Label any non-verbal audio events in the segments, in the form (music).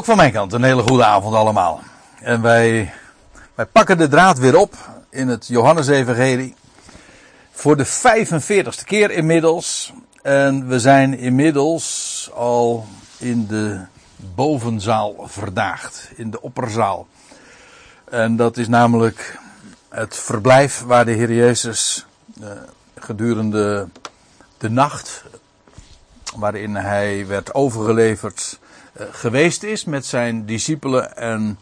Ook van mijn kant een hele goede avond allemaal. En wij, wij pakken de draad weer op in het Johannesevangelie. Voor de 45ste keer inmiddels. En we zijn inmiddels al in de bovenzaal verdaagd. In de opperzaal. En dat is namelijk het verblijf waar de Heer Jezus eh, gedurende de nacht, waarin hij werd overgeleverd, geweest is met zijn discipelen en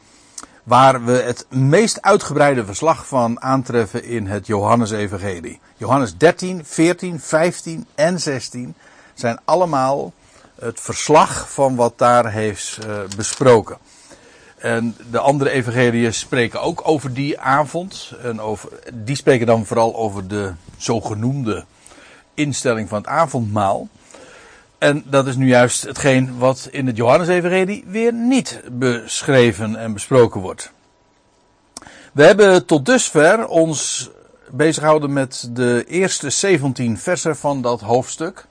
waar we het meest uitgebreide verslag van aantreffen in het Johannesevangelie. Johannes 13, 14, 15 en 16 zijn allemaal het verslag van wat daar heeft uh, besproken. En de andere evangeliën spreken ook over die avond. En over, die spreken dan vooral over de zogenoemde instelling van het avondmaal. En dat is nu juist hetgeen wat in het Johannesevangelie weer niet beschreven en besproken wordt. We hebben tot dusver ons bezighouden met de eerste 17 versen van dat hoofdstuk.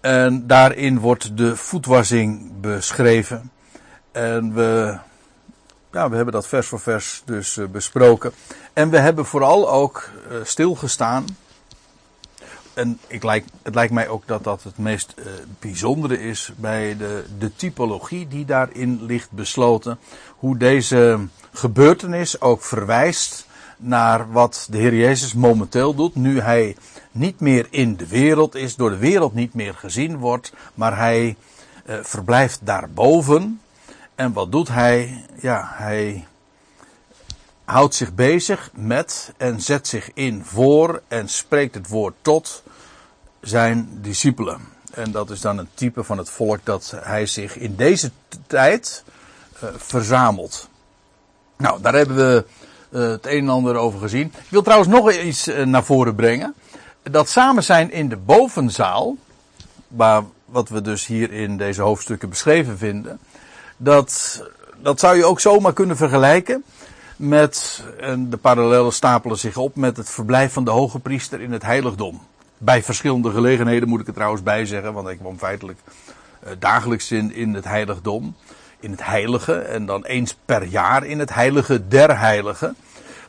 En daarin wordt de voetwassing beschreven. En we, ja, we hebben dat vers voor vers dus uh, besproken. En we hebben vooral ook uh, stilgestaan en ik het lijkt mij ook dat dat het meest uh, bijzondere is bij de, de typologie die daarin ligt besloten. Hoe deze gebeurtenis ook verwijst naar wat de Heer Jezus momenteel doet. Nu hij niet meer in de wereld is, door de wereld niet meer gezien wordt, maar hij uh, verblijft daarboven. En wat doet hij? Ja, hij houdt zich bezig met en zet zich in voor en spreekt het woord tot zijn discipelen. En dat is dan een type van het volk dat hij zich in deze tijd uh, verzamelt. Nou, daar hebben we uh, het een en ander over gezien. Ik wil trouwens nog iets uh, naar voren brengen. Dat samen zijn in de bovenzaal, waar, wat we dus hier in deze hoofdstukken beschreven vinden, dat, dat zou je ook zomaar kunnen vergelijken met, en de parallellen stapelen zich op, met het verblijf van de hoge priester in het heiligdom. Bij verschillende gelegenheden moet ik er trouwens bij zeggen, want ik kwam feitelijk uh, dagelijks in, in het heiligdom. In het heilige en dan eens per jaar in het heilige der heiligen.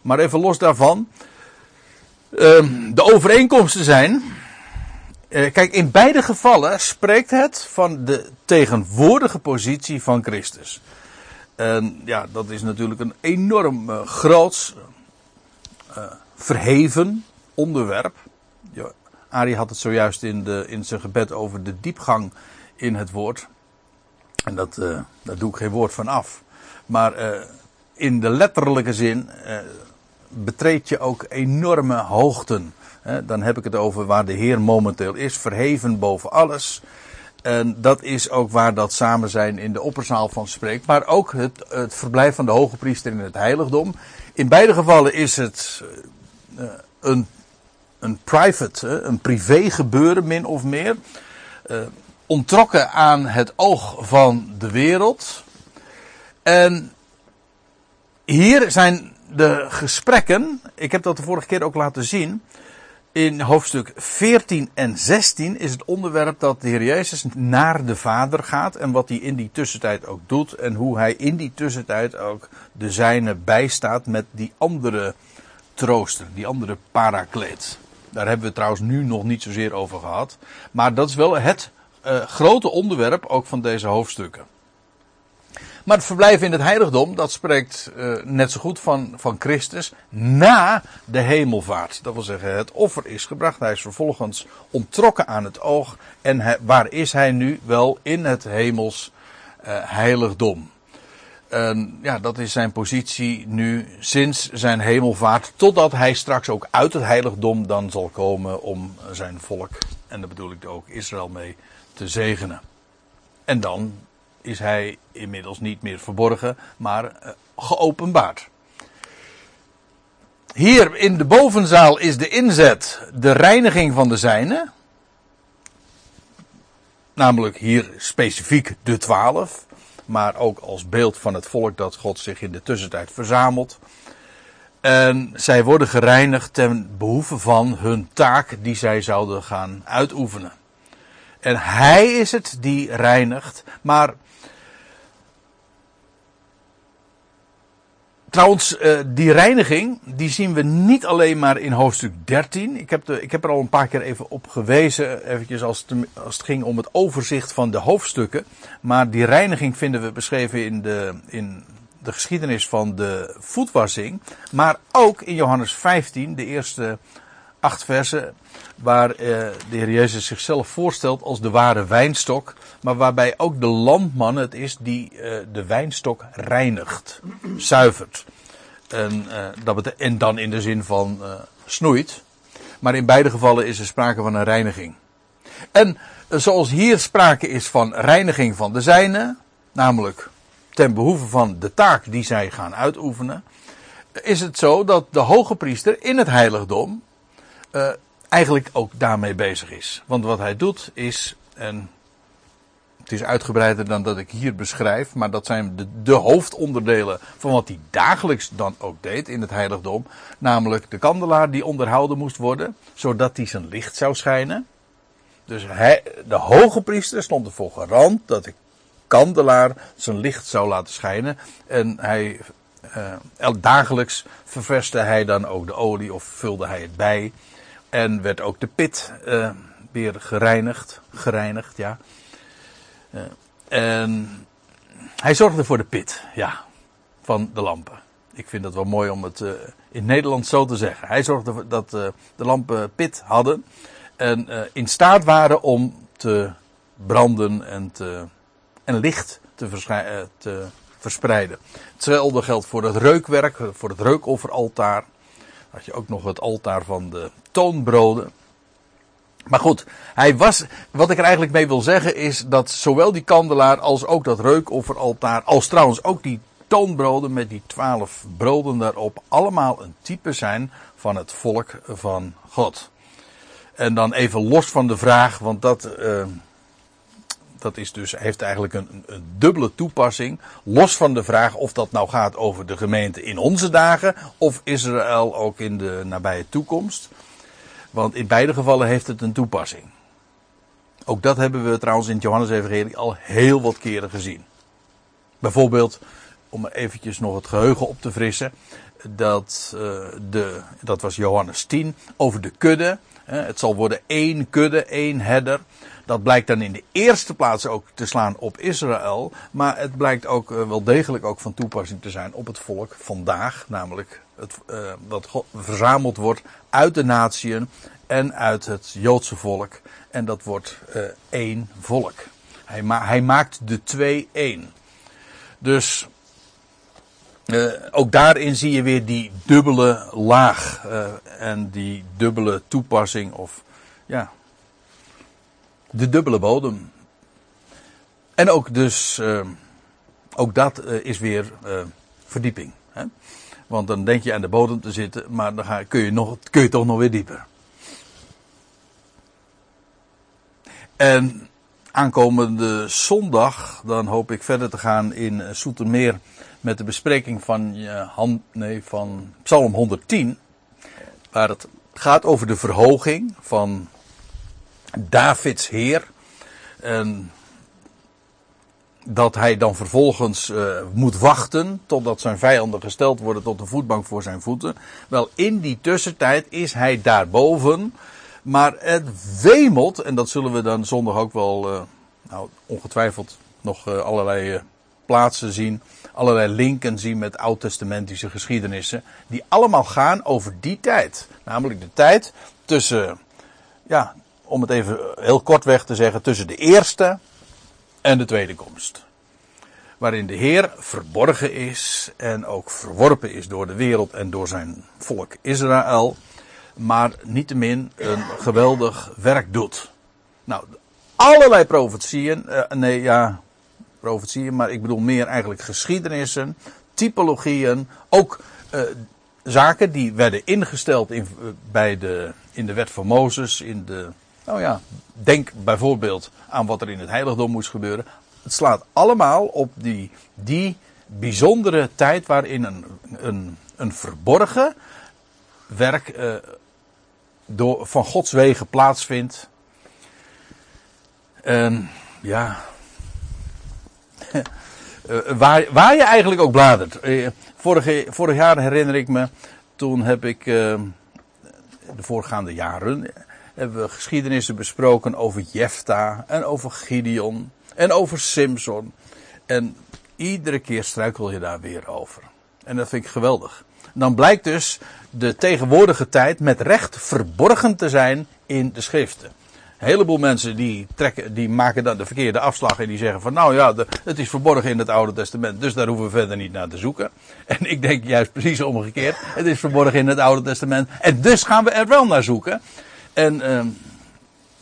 Maar even los daarvan. Uh, de overeenkomsten zijn. Uh, kijk, in beide gevallen spreekt het van de tegenwoordige positie van Christus. En ja, dat is natuurlijk een enorm groot, uh, verheven onderwerp. Ja, Arie had het zojuist in, de, in zijn gebed over de diepgang in het woord. En dat, uh, daar doe ik geen woord van af. Maar in de letterlijke zin betreed je ook enorme hoogten. dan heb ik het over waar de Heer momenteel is, verheven boven alles. En dat is ook waar dat samen zijn in de opperzaal van spreekt. Maar ook het, het verblijf van de hoge priester in het heiligdom. In beide gevallen is het een een private, een privé gebeuren min of meer. Uh, ontrokken aan het oog van de wereld. En hier zijn de gesprekken, ik heb dat de vorige keer ook laten zien. In hoofdstuk 14 en 16 is het onderwerp dat de Heer Jezus naar de Vader gaat en wat hij in die tussentijd ook doet en hoe hij in die tussentijd ook de zijne bijstaat met die andere trooster, die andere parakleet. Daar hebben we trouwens nu nog niet zozeer over gehad. Maar dat is wel het uh, grote onderwerp ook van deze hoofdstukken. Maar het verblijf in het heiligdom, dat spreekt uh, net zo goed van, van Christus na de hemelvaart. Dat wil zeggen, het offer is gebracht. Hij is vervolgens ontrokken aan het oog. En waar is hij nu? Wel in het hemels uh, heiligdom. Ja, dat is zijn positie nu sinds zijn hemelvaart, totdat hij straks ook uit het heiligdom dan zal komen om zijn volk, en daar bedoel ik ook Israël mee, te zegenen. En dan is hij inmiddels niet meer verborgen, maar uh, geopenbaard. Hier in de bovenzaal is de inzet de reiniging van de zijnen. Namelijk hier specifiek de twaalf maar ook als beeld van het volk dat God zich in de tussentijd verzamelt. En zij worden gereinigd ten behoeve van hun taak die zij zouden gaan uitoefenen. En hij is het die reinigt, maar Trouwens, uh, die reiniging, die zien we niet alleen maar in hoofdstuk 13. Ik heb, de, ik heb er al een paar keer even op gewezen, eventjes als het, als het ging om het overzicht van de hoofdstukken. Maar die reiniging vinden we beschreven in de, in de geschiedenis van de voetwassing. Maar ook in Johannes 15, de eerste acht versen, waar uh, de Heer Jezus zichzelf voorstelt als de ware wijnstok. Maar waarbij ook de landman het is die uh, de wijnstok reinigt, zuivert. En, uh, dat en dan in de zin van snoeit. Maar in beide gevallen is er sprake van een reiniging. En zoals hier sprake is van reiniging van de zijne, namelijk ten behoeve van de taak die zij gaan uitoefenen, is het zo dat de hoge priester in het heiligdom eigenlijk ook daarmee bezig is. Want wat hij doet is, en het is uitgebreider dan dat ik hier beschrijf, maar dat zijn de, de hoofdonderdelen van wat hij dagelijks dan ook deed in het heiligdom. Namelijk de kandelaar die onderhouden moest worden, zodat hij zijn licht zou schijnen. Dus hij, de hoge priester stond ervoor garant dat de kandelaar zijn licht zou laten schijnen. En hij, uh, dagelijks ververste hij dan ook de olie of vulde hij het bij. En werd ook de pit uh, weer gereinigd. Gereinigd, ja. En hij zorgde voor de pit, ja. Van de lampen. Ik vind dat wel mooi om het uh, in Nederland zo te zeggen. Hij zorgde ervoor dat de lampen pit hadden. En in staat waren om te branden en, te, en licht te, te verspreiden. Hetzelfde geldt voor het reukwerk, voor het reukofferaltaar had je ook nog het altaar van de toonbroden. Maar goed, hij was, wat ik er eigenlijk mee wil zeggen is dat zowel die kandelaar als ook dat reukofferaltaar, als trouwens ook die toonbroden met die twaalf broden daarop, allemaal een type zijn van het volk van God. En dan even los van de vraag, want dat, uh, dat is dus, heeft eigenlijk een, een, dubbele toepassing. Los van de vraag of dat nou gaat over de gemeente in onze dagen of Israël ook in de nabije toekomst. Want in beide gevallen heeft het een toepassing. Ook dat hebben we trouwens in Johannes-evangelie al heel wat keren gezien. Bijvoorbeeld, om eventjes nog het geheugen op te frissen, dat, uh, de, dat was Johannes 10, over de kudde. Het zal worden één kudde, één herder. Dat blijkt dan in de eerste plaats ook te slaan op Israël. Maar het blijkt ook uh, wel degelijk ook van toepassing te zijn op het volk vandaag. Namelijk het, uh, dat God verzameld wordt uit de natieën en uit het Joodse volk. En dat wordt uh, één volk. Hij, hij, maakt de twee één. Dus ook daarin zie je weer die dubbele laag. en die dubbele toepassing of ja, de dubbele bodem. En ook dus, uh, ook dat uh, is weer uh, verdieping. Hè? Want dan denk je aan de bodem te zitten, maar dan ga, kun, je nog, kun je toch nog weer dieper. En aankomende zondag, dan hoop ik verder te gaan in Soetermeer met de bespreking van, hand, nee, van Psalm 110. Waar het gaat over de verhoging van Davids Heer. En dat hij dan vervolgens uh, moet wachten totdat zijn vijanden gesteld worden tot een voetbank voor zijn voeten. Wel, in die tussentijd is hij daarboven. Maar het wemelt, en dat zullen we dan zondag ook wel, uh, nou, ongetwijfeld nog uh, allerlei plaatsen zien. Allerlei linken zien met oud-testamentische geschiedenissen. Die allemaal gaan over die tijd. Namelijk de tijd tussen, ja, om het even heel kortweg te zeggen, tussen de eerste en de tweede komst. Waarin de Heer verborgen is en ook verworpen is door de wereld en door zijn volk Israël. Maar niettemin een geweldig werk doet. Nou, allerlei profetieën, uh, nee ja, profetieën, maar ik bedoel meer eigenlijk geschiedenissen, typologieën, ook uh, zaken die werden ingesteld in, uh, bij de, in de wet van Mozes, in de nou ja, denk bijvoorbeeld aan wat er in het heiligdom moest gebeuren. Het slaat allemaal op die, die bijzondere tijd waarin een, een, een verborgen werk uh, door, van Gods wegen plaatsvindt. En ja, (laughs) waar, waar je eigenlijk ook bladert. Vorig, vorig jaar herinner ik me, toen heb ik de voorgaande jaren hebben we geschiedenissen besproken over Jefta en over Gideon en over Simpson. En iedere keer struikel je daar weer over. En dat vind ik geweldig. Dan blijkt dus de tegenwoordige tijd met recht verborgen te zijn in de schriften. Een heleboel mensen die, trekken, die maken dan de verkeerde afslag en die zeggen van nou ja, het is verborgen in het Oude Testament, dus daar hoeven we verder niet naar te zoeken. En ik denk juist precies omgekeerd. Het is verborgen in het Oude Testament en dus gaan we er wel naar zoeken. En uh,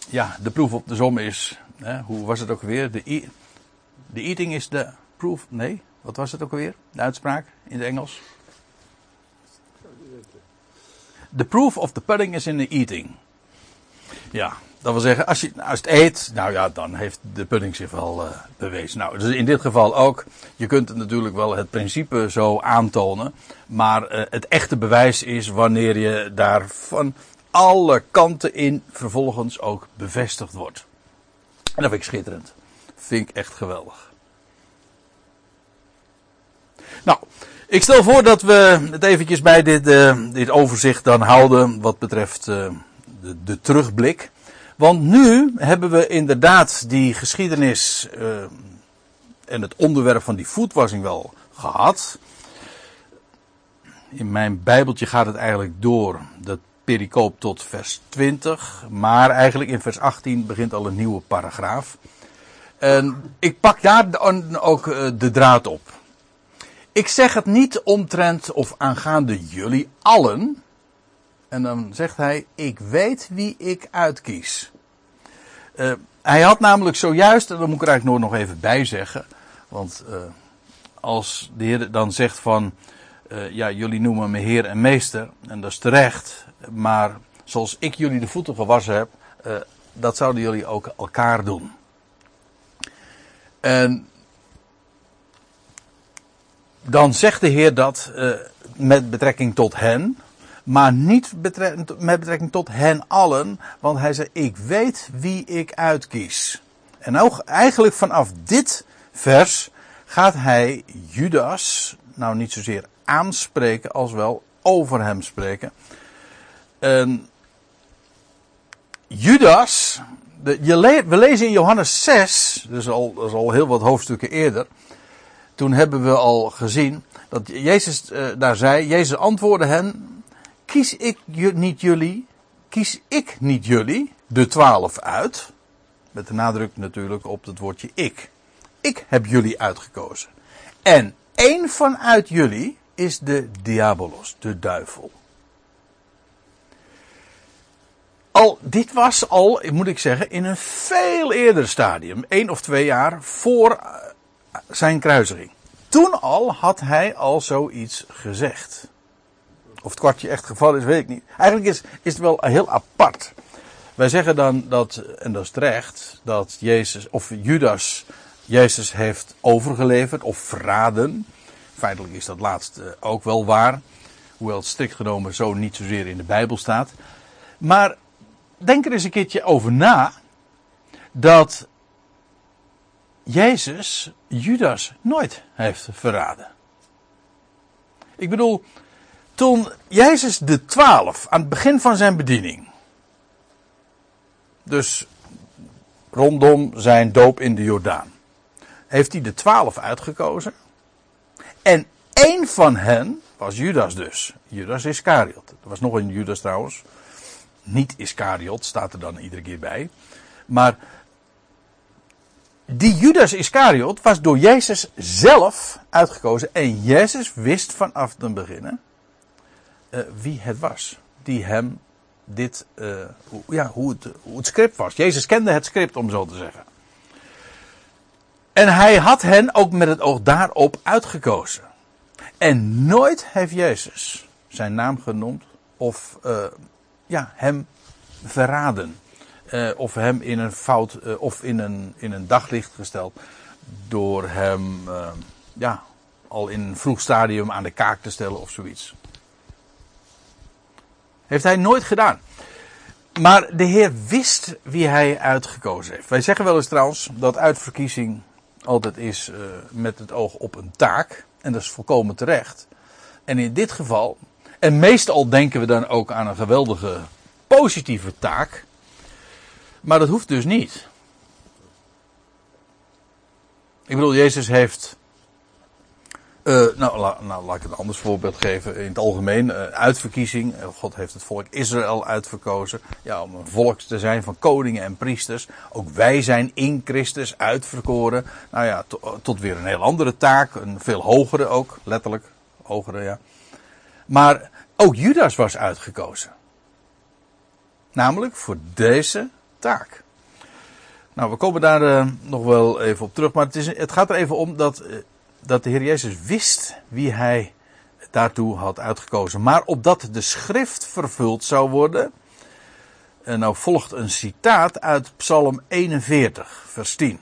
ja, de proef op de som is, hè, hoe was het ook weer? De, e de eating is de proof, nee, wat was het ook weer? De uitspraak in het Engels? The proof of the pudding is in the eating. Ja, dat wil zeggen, als je, als het eet, nou ja, dan heeft de pudding zich wel uh, bewezen. Nou, dus in dit geval ook. Je kunt het natuurlijk wel het principe zo aantonen. Maar uh, het echte bewijs is wanneer je daar van alle kanten in vervolgens ook bevestigd wordt. En dat vind ik schitterend. Vind ik echt geweldig. Nou, ik stel voor dat we het eventjes bij dit, uh, dit overzicht dan houden wat betreft uh, de, de, terugblik. Want nu hebben we inderdaad die geschiedenis uh, en het onderwerp van die voetwassing wel gehad. In mijn bijbeltje gaat het eigenlijk door dat pericoop tot vers 20. Maar eigenlijk in vers 18 begint al een nieuwe paragraaf. En ik pak daar ook de draad op. Ik zeg het niet omtrent of aangaande jullie allen. En dan zegt hij, ik weet wie ik uitkies. Uh, hij had namelijk zojuist, en dat moet ik er eigenlijk nog even bij zeggen. Want uh, als de Heer dan zegt van, ja, jullie noemen me Heer en Meester. En dat is terecht. Maar zoals ik jullie de voeten gewassen heb, dat zouden jullie ook elkaar doen. En dan zegt de Heer dat uh, met betrekking tot hen, maar niet met betrekking tot hen allen, want hij zei: Ik weet wie ik uitkies. En ook eigenlijk vanaf dit vers gaat hij Judas, nou niet zozeer aanspreken als wel over hem spreken. En Judas, je we lezen in Johannes 6, dus al, dat is al heel wat hoofdstukken eerder toen hebben we al gezien dat Jezus uh, daar zei, Jezus antwoordde hen, kies ik niet jullie, kies ik niet jullie, de twaalf uit, met de nadruk natuurlijk op het woordje ik. Ik heb jullie uitgekozen. En één vanuit jullie is de diabolos, de duivel. Al, dit was al, moet ik zeggen, in een veel eerder stadium, één of twee jaar voor zijn kruisiging. Toen al had hij al zoiets gezegd. Of het kwartje echt gevallen is, weet ik niet. Eigenlijk is, is het wel heel apart. Wij zeggen dan dat, en dat is terecht, dat Jezus, of Judas, Jezus heeft overgeleverd of verraden. Feitelijk is dat laatste ook wel waar. Hoewel het strikt genomen zo niet zozeer in de Bijbel staat. Maar denk er eens een keertje over na. Dat Jezus Judas nooit heeft verraden. Ik bedoel, toen Jezus de twaalf aan het begin van zijn bediening, dus rondom zijn doop in de Jordaan, heeft hij de twaalf uitgekozen. En één van hen was Judas dus. Judas Iscariot. Er was nog een Judas trouwens. Niet Iscariot, staat er dan iedere keer bij. Maar die Judas Iscariot was door Jezus zelf uitgekozen. En Jezus wist vanaf het begin uh, wie het was. Die hem dit, uh, ja, hoe het, hoe het script was. Jezus kende het script, om zo te zeggen. En hij had hen ook met het oog daarop uitgekozen. En nooit heeft Jezus zijn naam genoemd of uh, ja, hem verraden uh, of hem in een fout uh, of in een, in een daglicht gesteld. Door hem uh, ja, al in een vroeg stadium aan de kaak te stellen of zoiets. Heeft hij nooit gedaan. Maar de Heer wist wie hij uitgekozen heeft. Wij zeggen wel eens trouwens dat uitverkiezing altijd is met het oog op een taak. En dat is volkomen terecht. En in dit geval, en meestal denken we dan ook aan een geweldige positieve taak. Maar dat hoeft dus niet. Ik bedoel, Jezus heeft. Uh, nou, nou, laat ik een anders voorbeeld geven. In het algemeen, uh, uitverkiezing. God heeft het volk Israël uitverkozen. Ja, om een volk te zijn van koningen en priesters. Ook wij zijn in Christus uitverkoren. Nou ja, to, tot weer een heel andere taak. Een veel hogere ook, letterlijk. Hogere, ja. Maar ook Judas was uitgekozen. Namelijk voor deze taak. Nou, we komen daar uh, nog wel even op terug. Maar het, is, het gaat er even om dat, uh, dat de Heer Jezus wist wie hij daartoe had uitgekozen. Maar opdat de schrift vervuld zou worden. En nou volgt een citaat uit Psalm 41, vers 10.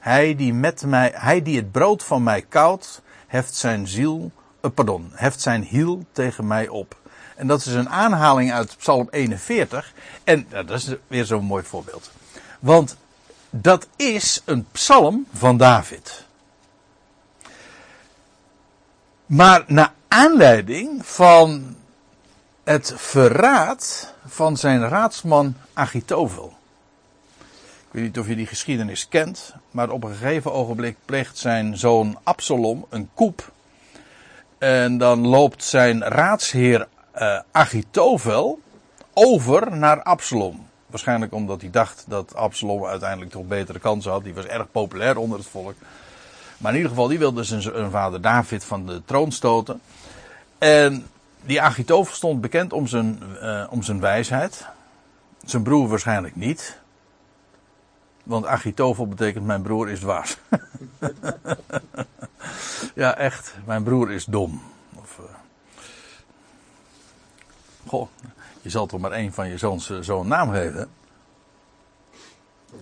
Hij die, met mij, hij die het brood van mij koudt, heft zijn ziel, pardon, heft zijn hiel tegen mij op. En dat is een aanhaling uit Psalm 41. En dat is weer zo'n mooi voorbeeld. Want dat is een psalm van David. Maar naar aanleiding van het verraad van zijn raadsman Achitovel. Ik weet niet of je die geschiedenis kent, maar op een gegeven ogenblik pleegt zijn zoon Absalom een koep. En dan loopt zijn raadsheer uh, Achitovel over naar Absalom. Waarschijnlijk omdat hij dacht dat Absalom uiteindelijk toch betere kansen had. Die was erg populair onder het volk. Maar in ieder geval, die wilde zijn vader David van de troon stoten. En die Achitovel stond bekend om zijn, uh, om zijn wijsheid. Zijn broer waarschijnlijk niet. Want Achitovel betekent mijn broer is dwaas. (laughs) ja, echt. Mijn broer is dom. Of, uh... Goh, je zal toch maar één van je zoons uh, zo'n naam geven.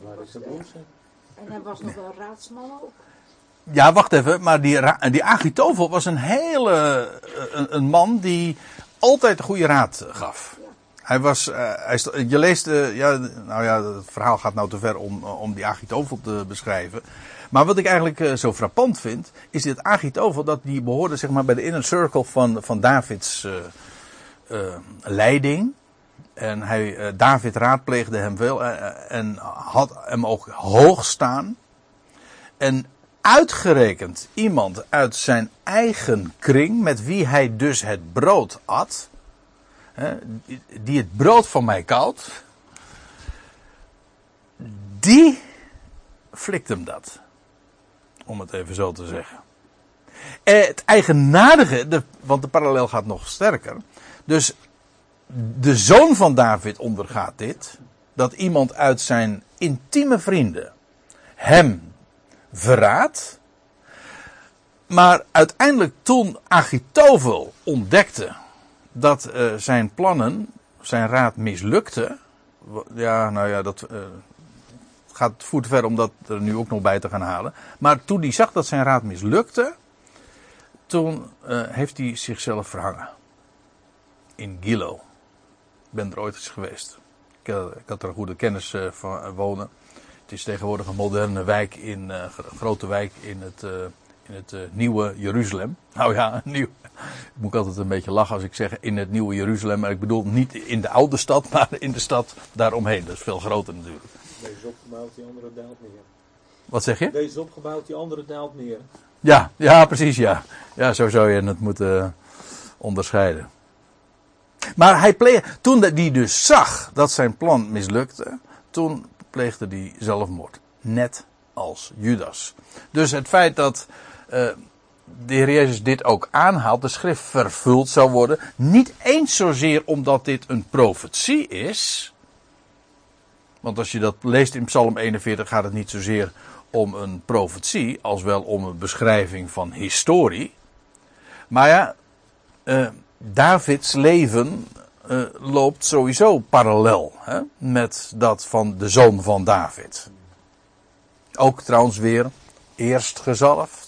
Waar is broer? En hij was nog wel raadsman ook. Ja, wacht even. Maar die, die Agitovel was een hele. Een, een, man die altijd goede raad gaf. Hij was. Uh, hij, je leest. Uh, ja, nou ja, het verhaal gaat nou te ver om, om die Agitovel te beschrijven. Maar wat ik eigenlijk zo frappant vind. Is dit Agitovel dat die behoorde zeg maar bij de inner circle van, van Davids leiding. En hij, David raadpleegde hem veel. en had hem ook hoog staan. En uitgerekend iemand uit zijn eigen kring, met wie hij dus het brood at, hè, die het brood van mij koudt, die flikt hem dat. Om het even zo te zeggen. En het eigenaardige, de, want de parallel gaat nog sterker. Dus de zoon van David ondergaat dit. Dat iemand uit zijn intieme vrienden hem verraad. Maar uiteindelijk toen Achitovel ontdekte dat uh, zijn plannen, zijn raad mislukte. Ja, nou ja, dat uh, gaat voet ver om dat er nu ook nog bij te gaan halen. Maar toen hij zag dat zijn raad mislukte, toen uh, heeft hij zichzelf verhangen. In Gilo. Ik ben er ooit eens geweest. Ik, ik had er een goede kennis van wonen. Het is tegenwoordig een moderne wijk in, grote wijk in het, in het uh, nieuwe Jeruzalem. Nou ja, (laughs) nieuw. Ik moet altijd een beetje lachen als ik zeg in het nieuwe Jeruzalem. Maar ik bedoel niet in de oude stad, (laughs) maar in de stad daaromheen. Dat is veel groter natuurlijk. Deze is opgebouwd, die andere daalt neer. Wat zeg je? Deze is opgebouwd, die andere daalt neer. Ja, ja, precies ja. Ja, zo zou je het moeten onderscheiden. Maar hij pleeg, toen hij dus zag dat zijn plan mislukte, toen pleegde die zelfmoord. Net als Judas. Dus het feit dat uh, de Heer Jezus dit ook aanhaalt, de schrift vervuld zou worden, niet eens zozeer omdat dit een profetie is. Want als je dat leest in Psalm 41 gaat het niet zozeer om een profetie, als wel om een beschrijving van historie. Maar ja, uh, Davids leven uh, loopt sowieso parallel hè, met dat van de zoon van David. Ook trouwens weer eerst gezalfd.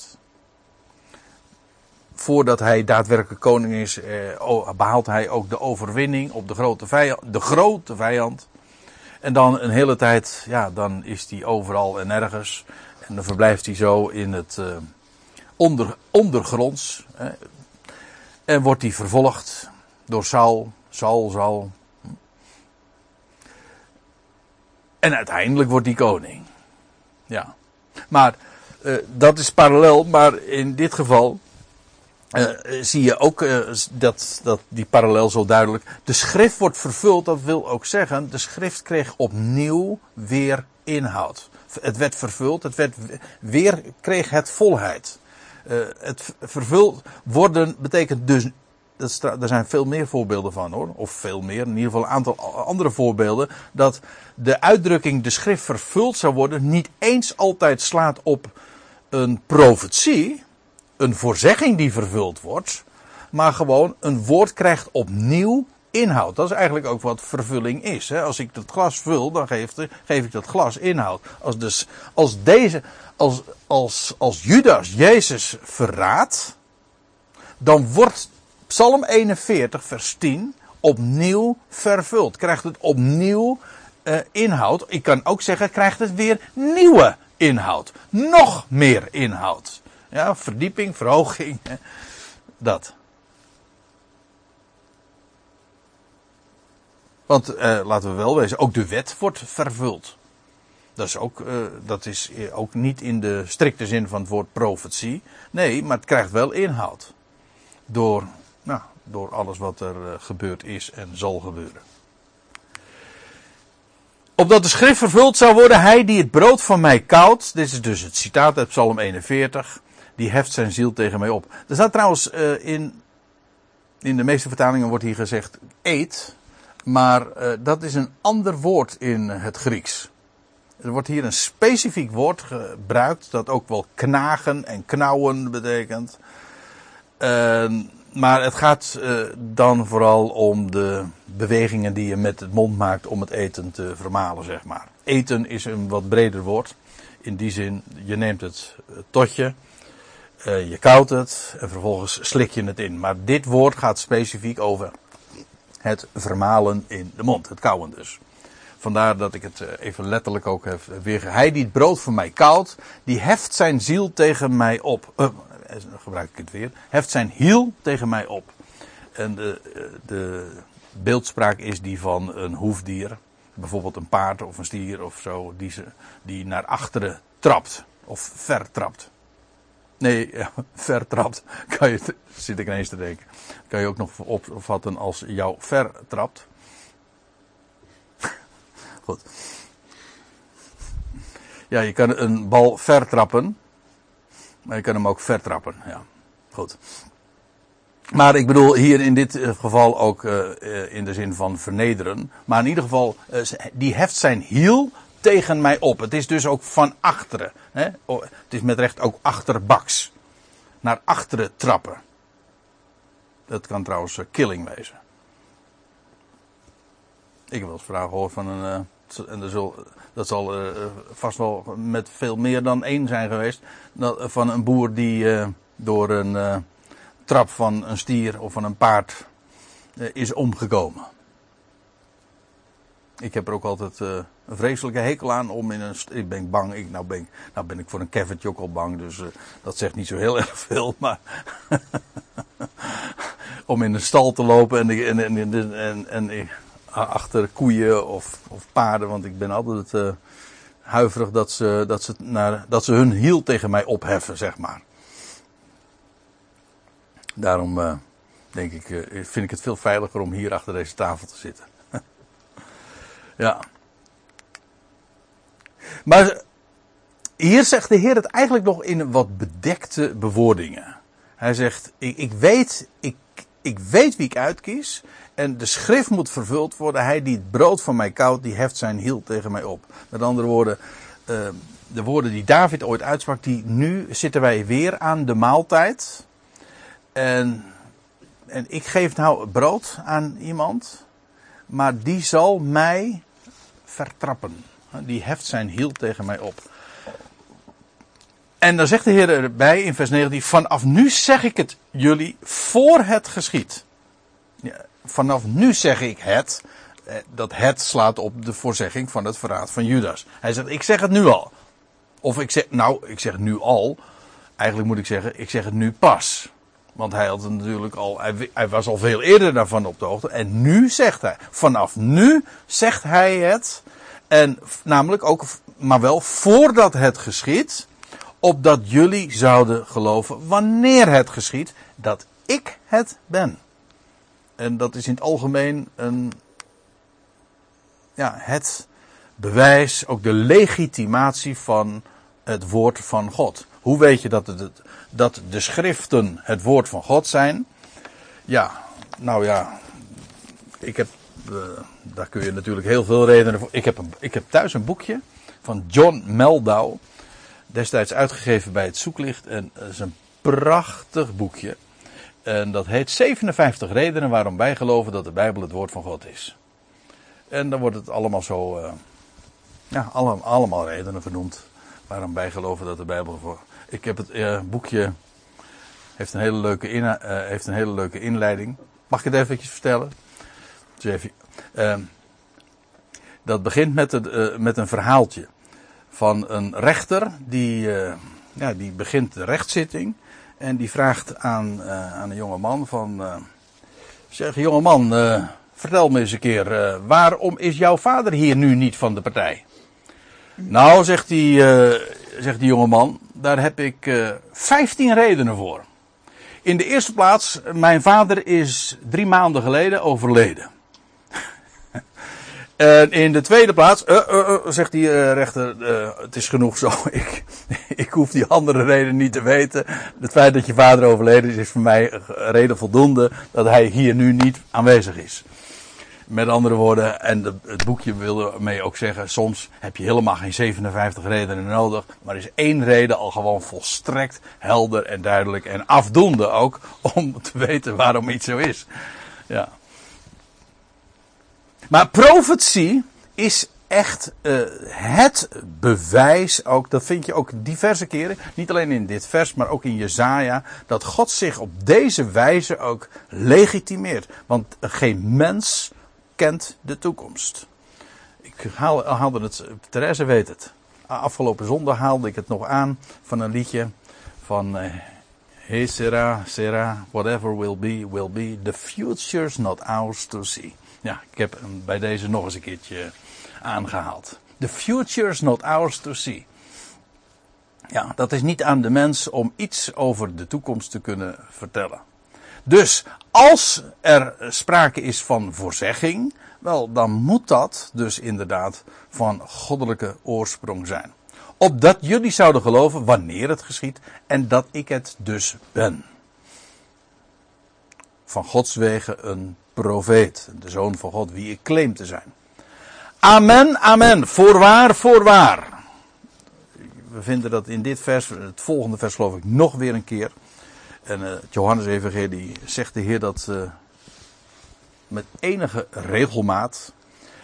Voordat hij daadwerkelijk koning is, eh, behaalt hij ook de overwinning op de grote vijand, de grote vijand. En dan een hele tijd, ja, dan is hij overal en nergens. En dan verblijft hij zo in het uh, onder, ondergronds. En wordt hij vervolgd door Saul, Saul, Saul. En uiteindelijk wordt hij koning. Ja. Maar uh, dat is parallel, maar in dit geval uh, zie je ook uh, dat, dat die parallel zo duidelijk. De schrift wordt vervuld, dat wil ook zeggen, de schrift kreeg opnieuw weer inhoud. Het werd vervuld, het werd weer, kreeg het volheid. Uh, het vervuld worden betekent dus, dat er zijn veel meer voorbeelden van hoor, of veel meer, in ieder geval een aantal andere voorbeelden, dat de uitdrukking de schrift vervuld zou worden niet eens altijd slaat op een profetie, een voorzegging die vervuld wordt, maar gewoon een woord krijgt opnieuw inhoud. Dat is eigenlijk ook wat vervulling is. Hè? Als ik dat glas vul, dan geef, ik dat glas inhoud. Als, dus, als, deze, als, als, als Judas Jezus verraadt, dan wordt Psalm 41, vers 10 opnieuw vervuld. Krijgt het opnieuw uh, inhoud. Ik kan ook zeggen, krijgt het weer nieuwe inhoud. Nog meer inhoud. Ja, verdieping, verhoging. Dat. Want eh, laten we wel wezen, ook de wet wordt vervuld. Dat is, ook, uh, dat is ook niet in de strikte zin van het woord profetie. Nee, maar het krijgt wel inhoud. Door, nou, door alles wat er uh, gebeurd is en zal gebeuren. Opdat de schrift vervuld zou worden, hij die het brood van mij koudt. Dit is dus het citaat uit Psalm 41 die heft zijn ziel tegen mij op. Er staat trouwens uh, in, in de meeste vertalingen wordt hier gezegd eet, maar uh, dat is een ander woord in het Grieks. Er wordt hier een specifiek woord gebruikt dat ook wel knagen en knauwen betekent. Uh, maar het gaat dan vooral om de bewegingen die je met het mond maakt om het eten te vermalen, zeg maar. Eten is een wat breder woord. In die zin, je neemt het totje uh, je koudt het en vervolgens slik je het in. Maar dit woord gaat specifiek over het vermalen in de mond, het kauwen dus. Vandaar dat ik het eh, even letterlijk ook heb weer. Hij die het brood voor mij koudt, die heft zijn ziel tegen mij op. Uh, gebruik ik het weer. Heft zijn hiel tegen mij op. En de, de beeldspraak is die van een hoefdier. Bijvoorbeeld een paard of een stier of zo. Die, ze, die naar achteren trapt. Of vertrapt. Nee, (laughs) vertrapt. Kan je, zit ik ineens te denken. Kan je ook nog opvatten als jou vertrapt. (laughs) Goed. Ja, je kan een bal vertrappen. Maar je kan hem ook vertrappen. Ja, goed. Maar ik bedoel hier in dit geval ook uh, in de zin van vernederen. Maar in ieder geval, die heft zijn hiel tegen mij op. Het is dus ook van achteren. Het is met recht ook achterbaks. Naar achteren trappen. Dat kan trouwens uh, killing wezen. Ik heb wel eens vragen gehoord van een. Uh, en dat zal, uh, vast wel met veel meer dan één zijn geweest. Van een boer die door een trap van een stier of van een paard is omgekomen. Ik heb er ook altijd uh, een vreselijke hekel aan om in een. Ik ben bang. Ik, nou, ben ik, nou ben ik voor een cavertje ook al bang. Dus uh, dat zegt niet zo heel (laughs) erg veel. Maar. (laughs) om in een stal te lopen en, en, en, en, en, en achter koeien of, of, paarden. Want ik ben altijd uh, huiverig dat ze, dat, ze naar, dat ze hun hiel tegen mij opheffen, zeg maar. Daarom denk ik, vind ik het veel veiliger om hier achter deze tafel te zitten. Ja. Maar hier zegt de Heer het eigenlijk nog in wat bedekte bewoordingen. Hij zegt, ik, ik, weet, ik, ik weet wie ik uitkies. En de schrift moet vervuld worden. Hij die het brood van mij koudt, die heft zijn hiel tegen mij op. Met andere woorden, uh, de woorden die David ooit uitsprak, die nu zitten wij weer aan de maaltijd. En, en ik geef nou brood aan iemand. Maar die zal mij vertrappen. Die heft zijn hiel tegen mij op. En dan zegt de Heer erbij in vers 19: Vanaf nu zeg ik het jullie voor het geschiet. Ja, vanaf nu zeg ik het. Eh, dat het slaat op de voorzegging van het verraad van Judas. Hij zegt: Ik zeg het nu al. Of ik zeg, nou, ik zeg nu al. Eigenlijk moet ik zeggen, ik zeg het nu pas. Want hij had natuurlijk al, hij, hij was al veel eerder daarvan op de hoogte. En nu zegt hij, vanaf nu zegt hij het. En namelijk ook, maar wel voordat het geschiet. Opdat jullie zouden geloven wanneer het geschiet. Dat ik het ben. En dat is in het algemeen een, ja, het bewijs, ook de legitimatie van het woord van God. Hoe weet je dat, het, dat de schriften het woord van God zijn? Ja, nou ja, ik heb, uh, daar kun je natuurlijk heel veel redenen voor. Ik heb, een, ik heb thuis een boekje van John Meldau, destijds uitgegeven bij het Zoeklicht. En het is een prachtig boekje. En dat heet 57 redenen waarom wij geloven dat de Bijbel het woord van God is. En dan wordt het allemaal zo, uh, ja, allemaal, redenen vernoemd waarom wij geloven dat de Bijbel. Ik heb het uh, boekje, heeft een, hele leuke uh, heeft een hele leuke inleiding. Mag ik het eventjes vertellen? Even, dat begint met, het, met een verhaaltje van een rechter die, ja, die begint de rechtszitting. En die vraagt aan, aan een jonge man van, zeg jonge man, uh, vertel me eens een keer, waarom is jouw vader hier nu niet van de partij? Nou, zegt die, zegt die jonge man, daar heb ik vijftien redenen voor. In de eerste plaats, mijn vader is drie maanden geleden overleden. (laughs) En in de tweede plaats, uh, uh, zegt die uh, rechter, het is genoeg zo. (laughs) Ik, ik hoef die andere reden niet te weten. Het feit dat je vader overleden is, is voor mij reden voldoende dat hij hier nu niet aanwezig is. Met andere woorden, en het boekje wil ermee ook zeggen, soms heb je helemaal geen 57 redenen nodig, maar is één reden al gewoon volstrekt helder en duidelijk en afdoende ook (laughs) om te weten waarom iets zo is. Ja. Maar profetie is echt uh, het bewijs ook, dat vind je ook diverse keren, niet alleen in dit vers, maar ook in Jezaja, dat God zich op deze wijze ook legitimeert. Want geen mens kent de toekomst. Ik haal, haalde het, Therese weet het. Afgelopen zondag haalde ik het nog aan van een liedje van uh, Hey Sarah, Sarah, whatever will be, will be, the future's not ours to see. Ja, ik heb hem bij deze nog eens een keertje aangehaald. The future is not ours to see. Ja, dat is niet aan de mens om iets over de toekomst te kunnen vertellen. Dus als er sprake is van voorzegging, wel, dan moet dat dus inderdaad van goddelijke oorsprong zijn. Opdat jullie zouden geloven wanneer het geschiet en dat ik het dus ben. Van Gods wegen een profeet, de zoon van God, wie ik claim te zijn. Amen, amen. Voorwaar, voorwaar. We vinden dat in dit vers, het volgende vers geloof ik, nog weer een keer. En uh, Johannes Evangelie zegt de Heer dat uh, met enige regelmaat.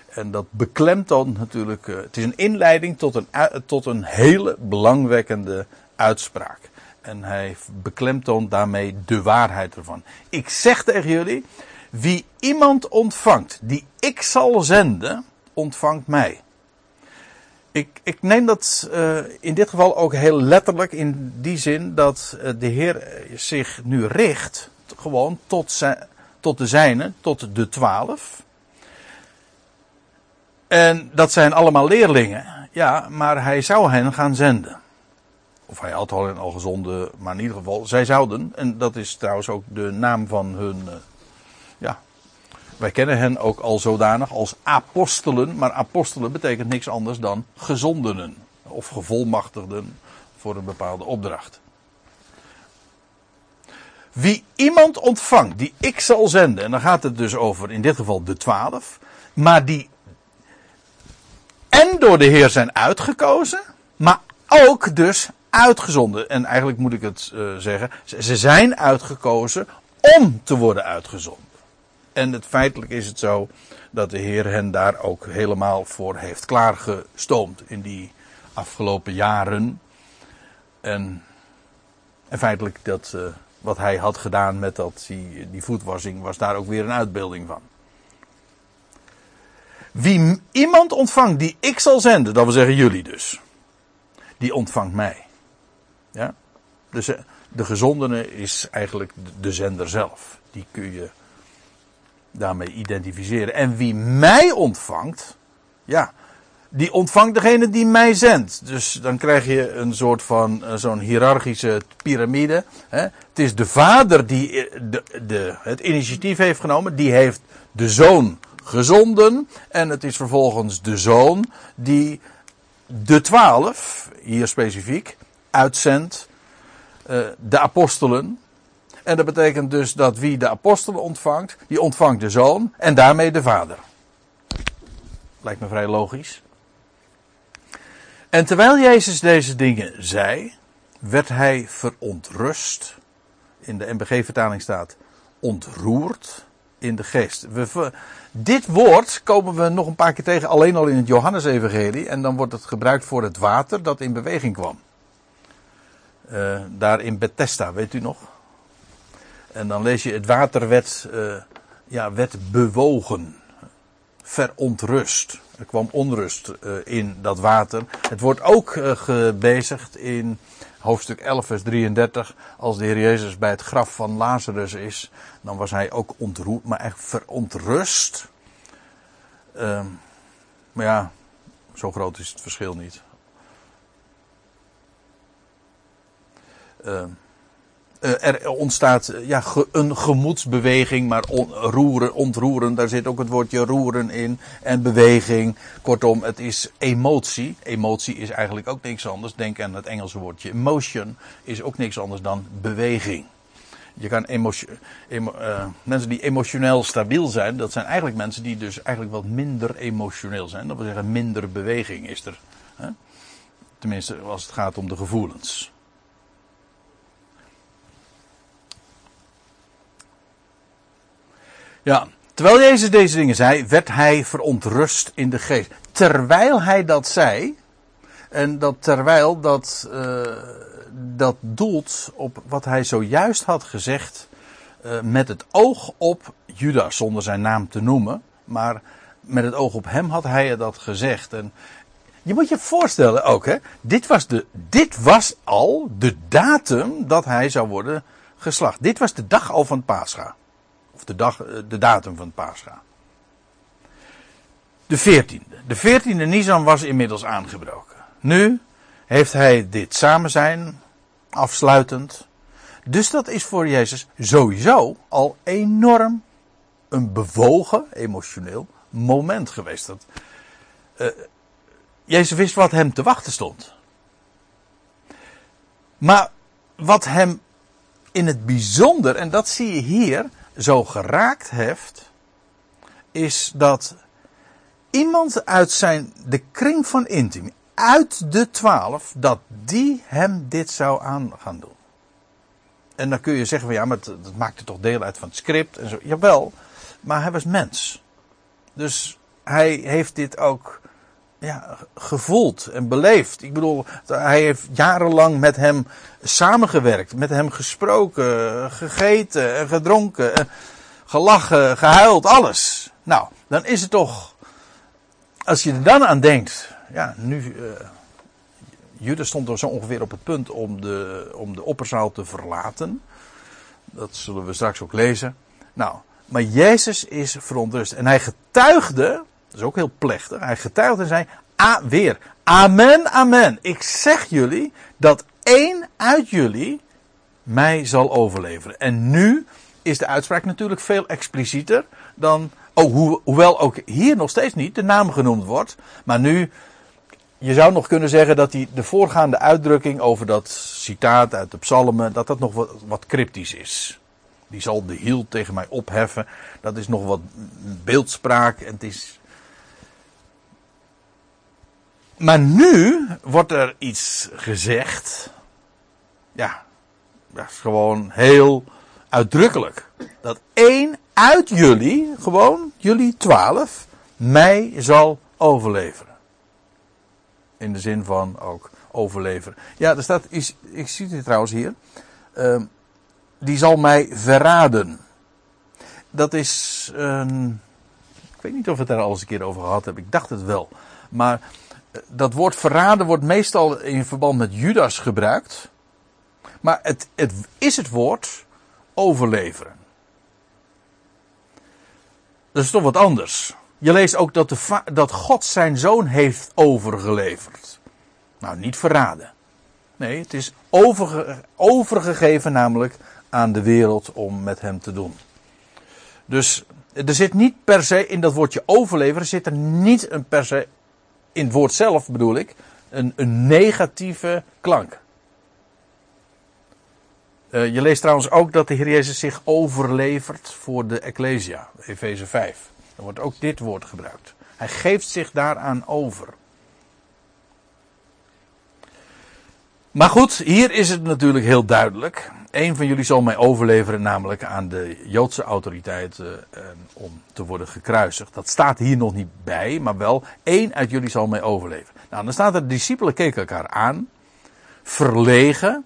En dat beklemt dan natuurlijk. Uh, het is een inleiding tot een, tot een hele belangwekkende uitspraak. En hij beklemtoont daarmee de waarheid ervan. Ik zeg tegen jullie, wie iemand ontvangt die ik zal zenden, ontvangt mij. Ik, ik neem dat uh, in dit geval ook heel letterlijk in die zin dat uh, de Heer zich nu richt gewoon tot, zijn, tot de zijnen, tot de twaalf. En dat zijn allemaal leerlingen, ja, maar hij zou hen gaan zenden. Of hij had al, al gezonden, maar in ieder geval, zij zouden, en dat is trouwens ook de naam van hun, wij kennen hen ook al zodanig als apostelen, maar apostelen betekent niks anders dan gezondenen of gevolmachtigden voor een bepaalde opdracht. Wie iemand ontvangt die ik zal zenden, en dan gaat het dus over in dit geval de twaalf, maar die en door de Heer zijn uitgekozen, maar ook dus uitgezonden. En eigenlijk moet ik het uh, zeggen, ze zijn uitgekozen om te worden uitgezonden. En het feitelijk is het zo dat de Heer hen daar ook helemaal voor heeft klaargestoomd in die afgelopen jaren. En, en feitelijk dat uh, wat hij had gedaan met dat, die, die voetwassing was daar ook weer een uitbeelding van. Wie iemand ontvangt die ik zal zenden, dat wil zeggen jullie dus. die ontvangt mij. Ja? Dus eh, de gezondene is eigenlijk de zender zelf. Die kun je daarmee identificeren. En wie mij ontvangt, ja, die ontvangt degene die mij zendt. Dus dan krijg je een soort van eh, zo'n hiërarchische piramide. Het is de vader die eh, de, de, het initiatief heeft genomen. Die heeft de zoon gezonden. En het is vervolgens de zoon die de twaalf, hier specifiek, uitzendt. eh, de apostelen. En dat betekent dus dat wie de apostelen ontvangt, die ontvangt de zoon en daarmee de vader. Lijkt me vrij logisch. En terwijl Jezus deze dingen zei, werd hij verontrust. In de MBG-vertaling staat ontroerd in de geest. We, dit woord komen we nog een paar keer tegen, alleen al in het Johannesevangelie. En dan wordt het gebruikt voor het water dat in beweging kwam. Eh, daar in Bethesda, weet u nog? En dan lees je het water werd, eh, ja, werd bewogen. Verontrust. Er kwam onrust eh, in dat water. Het wordt ook eh, gebezigd in hoofdstuk 11, vers 33. Als de Heer Jezus bij het graf van Lazarus is, dan was hij ook ontroerd, maar echt verontrust. Ehm, maar ja, zo groot is het verschil niet. Eh, er ontstaat eh, ja, een gemoedsbeweging, maar roeren, ontroeren, daar zit ook het woordje roeren in. En beweging. Kortom, het is emotie. Emotie is eigenlijk ook niks anders. Denk aan het Engelse woordje emotion. Is ook niks anders dan beweging. Je kan eh, mensen die emotioneel stabiel zijn, dat zijn eigenlijk mensen die dus eigenlijk wat minder emotioneel zijn. Dat wil zeggen, minder beweging is er. Hè? Tenminste, als het gaat om de gevoelens. Ja, terwijl Jezus deze dingen zei, werd hij verontrust in de geest. Terwijl hij dat zei, en dat terwijl dat, eh, dat doelt op wat hij zojuist had gezegd, eh, met het oog op Judas, zonder zijn naam te noemen, maar met het oog op hem had hij dat gezegd. En je moet je voorstellen ook, hè, dit was, de, dit was al de datum dat hij zou worden geslacht. Dit was de dag al van Pascha. Of de, dag, eh, de datum van Pascha. De 14e. De 14e Nisan was inmiddels aangebroken. Nu heeft hij dit samen zijn afsluitend. Dus dat is voor Jezus sowieso al enorm een bewogen, emotioneel moment geweest. Dat, eh, Jezus wist wat hem te wachten stond. Maar wat hem in het bijzonder, en dat zie je hier, zo geraakt heeft, is dat iemand uit zijn, de kring van intiem, uit de twaalf, dat die hem dit zou aan gaan doen. En dan kun je zeggen van ja, maar dat, dat maakte toch deel uit van het script en zo. Jawel, maar hij was mens. Dus hij heeft dit ook ja, gevoeld en beleefd. Ik bedoel, hij heeft jarenlang met hem samengewerkt, met hem gesproken, gegeten en gedronken, en gelachen, gehuild, alles. Nou, dan is het toch, als je er dan aan denkt, ja, nu, eh Judas stond er zo ongeveer op het punt om de, om de opperzaal te verlaten. Dat zullen we straks ook lezen. Nou, maar Jezus is verontrust. En hij getuigde, dat is ook heel plechtig, hij getuigde en zei, ah, weer, amen, amen. Ik zeg jullie dat één uit jullie mij zal overleveren. En nu is de uitspraak natuurlijk veel explicieter dan, oh, ho- hoewel ook hier nog steeds niet de naam genoemd wordt. Maar nu, je zou nog kunnen zeggen dat die, de voorgaande uitdrukking over dat citaat uit de psalmen, dat dat nog wat, wat cryptisch is. Die zal de hiel tegen mij opheffen. Dat is nog wat beeldspraak. En het is... Maar nu wordt er iets gezegd. Ja, dat is gewoon heel uitdrukkelijk. Dat één uit jullie, gewoon jullie twaalf, mij zal overleveren. In de zin van ook overleveren. Ja, er staat, is, ik zie het trouwens hier. Ehm, die zal mij verraden. Dat is. ik weet niet of we het daar al eens een keer over gehad hebben. Ik dacht het wel. Maar Dat woord verraden wordt meestal in verband met Judas gebruikt. Maar het, het is het woord overleveren. Dat is toch wat anders. Je leest ook dat, de dat God zijn zoon heeft overgeleverd. Nou, niet verraden. Nee, het is overge- overgegeven namelijk aan de wereld om met hem te doen. Dus er zit niet per se in dat woordje overleveren, zit er niet een per se, in het woord zelf bedoel ik, een, een negatieve klank. Eh, je leest trouwens ook dat de Heer Jezus zich overlevert voor de Ecclesia, Efeze 5. Dan wordt ook dit woord gebruikt. Hij geeft zich daaraan over. Maar goed, hier is het natuurlijk heel duidelijk. Een van jullie zal mij overleveren, namelijk aan de Joodse autoriteiten eh, om te worden gekruisigd. Dat staat hier nog niet bij, maar wel één uit jullie zal mij overleveren. Nou, dan staat er, de discipelen keken elkaar aan, verlegen,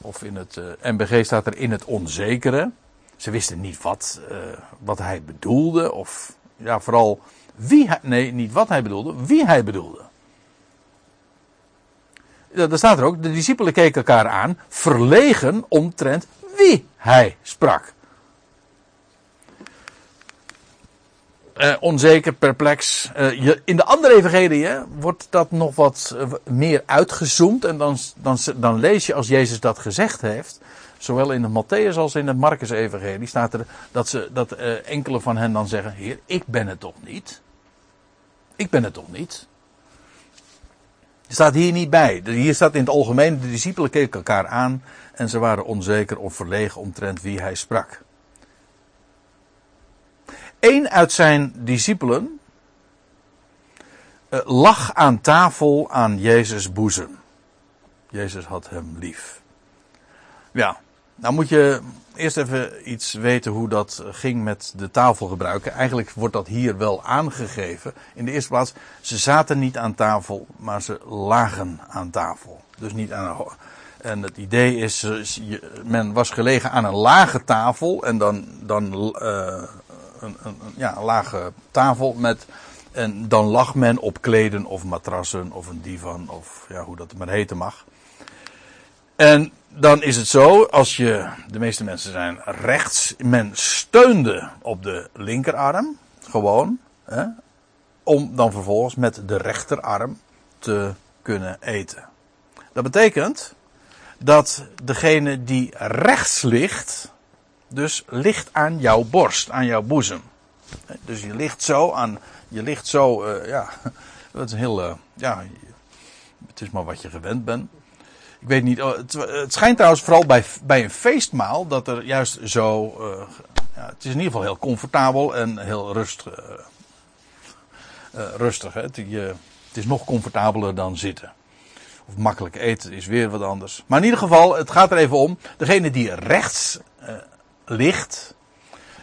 of in het eh, MBG staat er in het onzekere. Ze wisten niet wat, eh, wat hij bedoelde, of ja, vooral wie hij, nee, niet wat hij bedoelde, wie hij bedoelde. Daar staat er ook, de discipelen keken elkaar aan, verlegen omtrent wie hij sprak. Eh, onzeker, perplex. Eh, je, in de andere evangelie wordt dat nog wat eh, meer uitgezoomd. En dan, dan, dan lees je als Jezus dat gezegd heeft. Zowel in het Matthäus als in het Marcus evangelie staat er dat, ze, dat enkele van hen dan zeggen. Heer, ik ben het toch niet? Ik ben het toch niet? Staat hier niet bij. Hier staat in het algemeen, de discipelen keken elkaar aan en ze waren onzeker of verlegen omtrent wie hij sprak. Eén uit zijn discipelen uh, lag aan tafel aan Jezus' boezem. Jezus had hem lief. Ja, nou moet je eerst even iets weten hoe dat ging met de tafel gebruiken. Eigenlijk wordt dat hier wel aangegeven. In de eerste plaats, ze zaten niet aan tafel, maar ze lagen aan tafel. Dus niet aan een en het idee is, men was gelegen aan een lage tafel en dan, dan uh, een, een, ja, een lage tafel met, en dan lag men op kleden of matrassen of een divan of ja, hoe dat maar heten mag. En dan is het zo, als je, de meeste mensen zijn rechts, men steunde op de linkerarm, gewoon, hè, om dan vervolgens met de rechterarm te kunnen eten. Dat betekent dat degene die rechts ligt, dus ligt aan jouw borst, aan jouw boezem. Dus je ligt zo aan, je ligt zo, uh, ja, (laughs) dat is heel, uh, ja, het is maar wat je gewend bent. Ik weet niet, het, het schijnt trouwens vooral bij, bij een feestmaal dat er juist zo, uh, ja, het is in ieder geval heel comfortabel en heel rustig. rustig, hè? Het, het is nog comfortabeler dan zitten. Of makkelijk eten is weer wat anders. Maar in ieder geval, het gaat er even om. Degene die rechts ligt,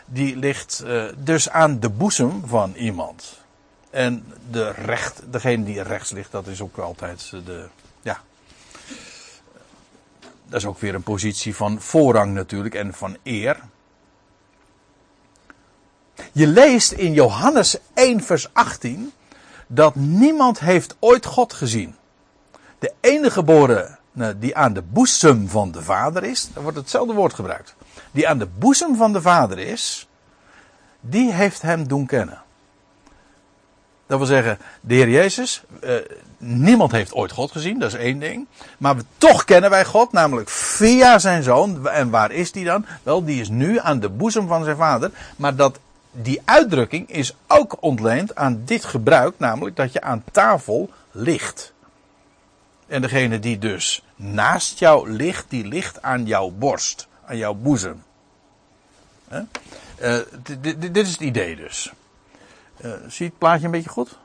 die ligt dus aan de boezem van iemand. En de recht, degene die rechts ligt, dat is ook altijd de. Dat is ook weer een positie van voorrang natuurlijk en van eer. Je leest in Johannes 1 vers 18 dat niemand heeft ooit God gezien de enige geboren die aan de boezem van de vader is, dan wordt hetzelfde woord gebruikt. Die aan de boezem van de vader is, die heeft hem doen kennen. Dat wil zeggen, de Heer Jezus, eh, niemand heeft ooit God gezien, dat is één ding. Maar toch kennen wij God, namelijk via zijn zoon. En waar is die dan? Wel, die is nu aan de boezem van zijn vader. Maar dat, die uitdrukking is ook ontleend aan dit gebruik, namelijk dat je aan tafel ligt. En degene die dus naast jou ligt, die ligt aan jouw borst, aan jouw boezem. Uh, dit is het idee dus. Uh, zie het plaatje een beetje goed?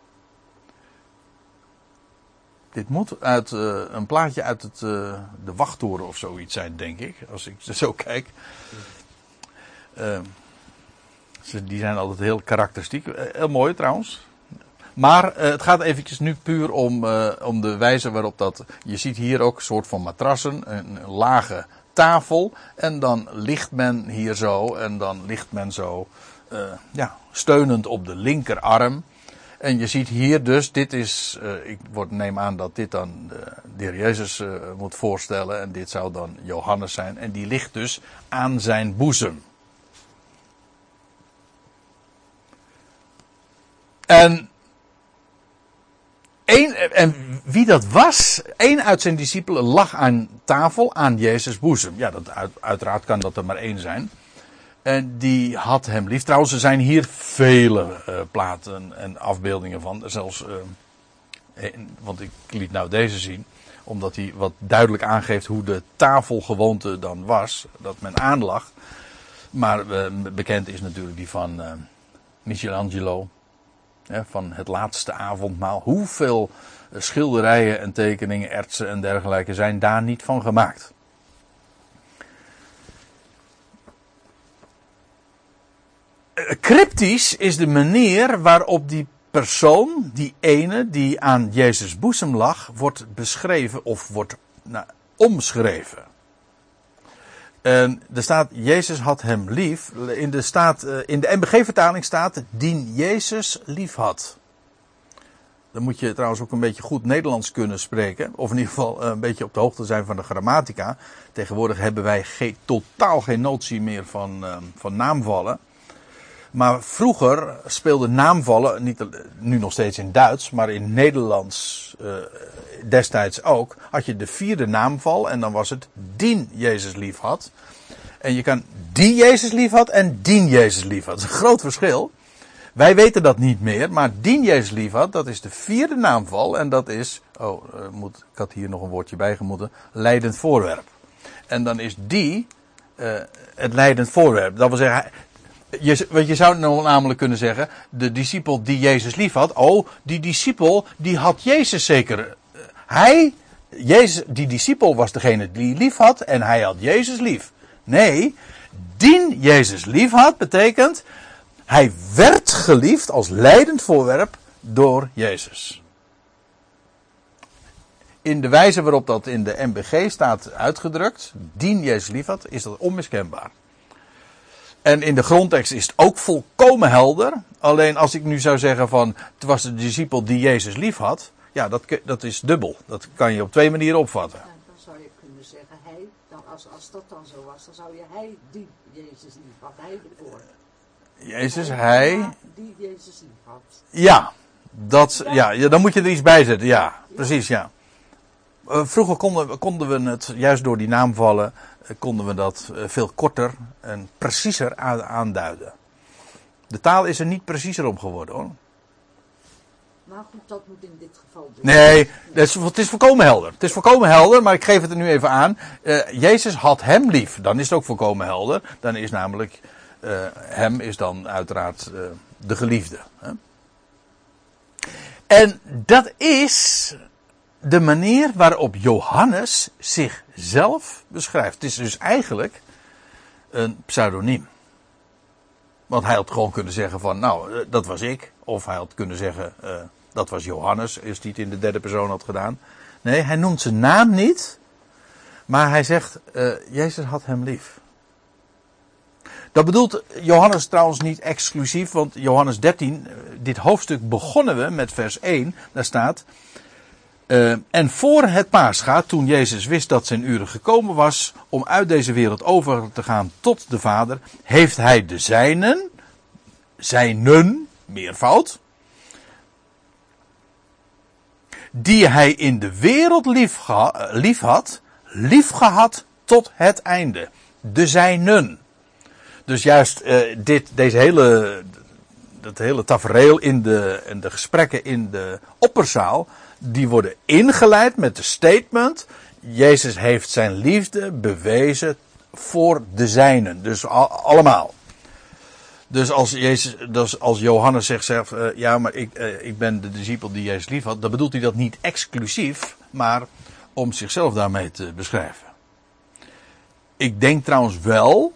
Dit moet uit uh, een plaatje uit het, de wachttoren of zoiets zijn, denk ik, als ik (laughs) zo kijk. die zijn altijd heel karakteristiek. heel mooi trouwens. Maar het gaat eventjes nu puur om, om de wijze waarop dat. Je ziet hier ook een soort van matrassen, een, lage tafel. En dan ligt men hier zo. En dan ligt men zo. Ja, steunend op de linkerarm. En je ziet hier dus, dit is, uh, ik word, neem aan dat dit dan de, de heer Jezus uh, moet voorstellen. En dit zou dan Johannes zijn. En die ligt dus aan zijn boezem. En, een, en wie dat was, één uit zijn discipelen lag aan tafel aan Jezus' boezem. Ja, dat, uit, uiteraard kan dat er maar één zijn. En die had hem lief. Trouwens, er zijn hier vele uh, platen en afbeeldingen van. Zelfs, uh, want ik liet nou deze zien. Omdat hij wat duidelijk aangeeft hoe de tafelgewoonte dan was. Dat men aanlag. Maar uh, bekend is natuurlijk die van Michelangelo. van het laatste avondmaal. Hoeveel schilderijen en tekeningen, ertsen en dergelijke zijn daar niet van gemaakt. Cryptisch is de manier waarop die persoon, die ene die aan Jezus boezem lag, wordt beschreven of wordt nou, omschreven. En er staat, Jezus had hem lief. In de, staat, in de MBG-vertaling staat, dien Jezus lief had. Dan moet je trouwens ook een beetje goed Nederlands kunnen spreken. Of in ieder geval een beetje op de hoogte zijn van de grammatica. Tegenwoordig hebben wij geen, totaal geen notie meer van, van naamvallen. Maar vroeger speelde naamvallen, niet, nu nog steeds in Duits, maar in Nederlands uh, destijds ook, had je de vierde naamval en dan was het dien Jezus lief had. En je kan die Jezus lief had en dien Jezus lief had. Dat is een groot verschil. Wij weten dat niet meer, maar dien Jezus lief had, dat is de vierde naamval en dat is, oh, uh, moet, ik had hier nog een woordje bijgemoeten, leidend voorwerp. En dan is die uh, het leidend voorwerp. Dat wil zeggen, je, want je zou nou namelijk kunnen zeggen, de discipel die Jezus lief had, oh, die discipel die had Jezus zeker. Hij, Jezus, die discipel was degene die lief had en hij had Jezus lief. Nee, dien Jezus lief had betekent, hij werd geliefd als leidend voorwerp door Jezus. In de wijze waarop dat in de MBG staat uitgedrukt, dien Jezus lief had, is dat onmiskenbaar. En in de grondtekst is het ook volkomen helder. Alleen als ik nu zou zeggen van het was de discipel die Jezus lief had. Ja, dat, dat is dubbel. Dat kan je op twee manieren opvatten. Dan zou je kunnen zeggen hij. Dan als, als dat dan zo was, dan zou je hij die Jezus lief had. Hij ervoor. Jezus, hij. Die Jezus lief had. Ja, dat, ja, ja, dan moet je er iets bij zetten. Ja, precies, ja. Uh, vroeger konden, konden we het, juist door die naamvallen, konden we dat veel korter en preciezer aanduiden. De taal is er niet preciezer op geworden hoor. Maar goed, dat moet in dit geval. Dus. Nee, het is, het is volkomen helder. Het is volkomen helder, maar ik geef het er nu even aan. Uh, Jezus had hem lief. Dan is het ook volkomen helder. Dan is namelijk, uh, hem is dan uiteraard uh, de geliefde. Hè? En dat is de manier waarop Johannes zichzelf beschrijft. Het is dus eigenlijk een pseudoniem. Want hij had gewoon kunnen zeggen van, nou, dat was ik. Of hij had kunnen zeggen, uh, dat was Johannes, als hij het in de derde persoon had gedaan. Nee, hij noemt zijn naam niet. Maar hij zegt, uh, Jezus had hem lief. Dat bedoelt Johannes trouwens niet exclusief, want Johannes 13, dit hoofdstuk begonnen we met vers 1. Daar staat, uh, en voor het paascha, toen Jezus wist dat zijn uren gekomen was om uit deze wereld over te gaan tot de Vader, heeft hij de zijnen, zijnen, meervoud, die hij in de wereld lief, lief had, lief gehad tot het einde. De zijnen. Dus juist uh, dit, deze hele, dat hele tafereel in de, in de gesprekken in de opperzaal, die worden ingeleid met de statement: Jezus heeft zijn liefde bewezen voor de zijnen. Dus allemaal. Dus als, Jezus, dus als Johannes zegt zelf, uh, ja, maar ik, uh, ik ben de discipel die Jezus lief had, dan bedoelt hij dat niet exclusief, maar om zichzelf daarmee te beschrijven. Ik denk trouwens wel,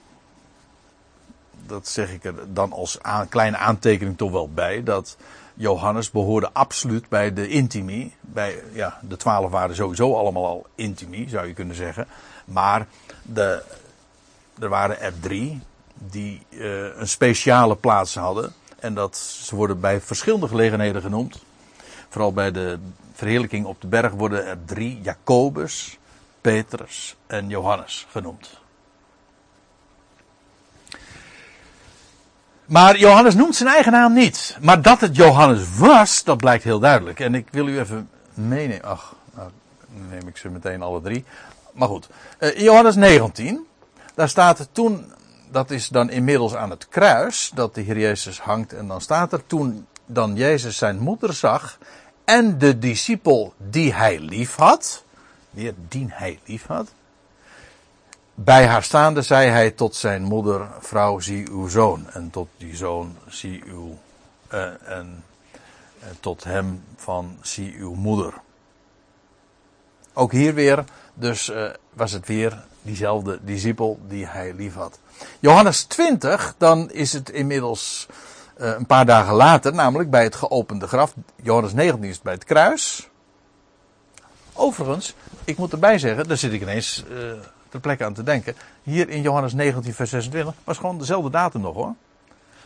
dat zeg ik er dan als aan, kleine aantekening toch wel bij, dat Johannes behoorde absoluut bij de intimi. Bij, ja, de twaalf waren sowieso allemaal al intimi, zou je kunnen zeggen. Maar de, er waren er drie die uh, een speciale plaats hadden. En dat, ze worden bij verschillende gelegenheden genoemd. Vooral bij de verheerlijking op de berg worden er drie, Jacobus, Petrus en Johannes genoemd. Maar Johannes noemt zijn eigen naam niet. Maar dat het Johannes was, dat blijkt heel duidelijk. En ik wil u even meenemen. Ach, nou, neem ik ze meteen alle drie. Maar goed, uh, Johannes 19. Daar staat toen, dat is dan inmiddels aan het kruis, dat de Heer Jezus hangt. En dan staat er toen dan Jezus zijn moeder zag en de discipel die hij lief had. Weer die hij lief had. Bij haar staande zei hij tot zijn moeder, vrouw, zie uw zoon. En tot die zoon, zie uw, uh, en, tot hem van, zie uw moeder. Ook hier weer, dus uh, was het weer diezelfde discipel die hij lief had. Johannes 20, dan is het inmiddels uh, een paar dagen later, namelijk bij het geopende graf. Johannes 19 is bij het kruis. Overigens, ik moet erbij zeggen, daar zit ik ineens ter plekke aan te denken. Hier in Johannes 19, vers 26 was gewoon dezelfde datum nog hoor.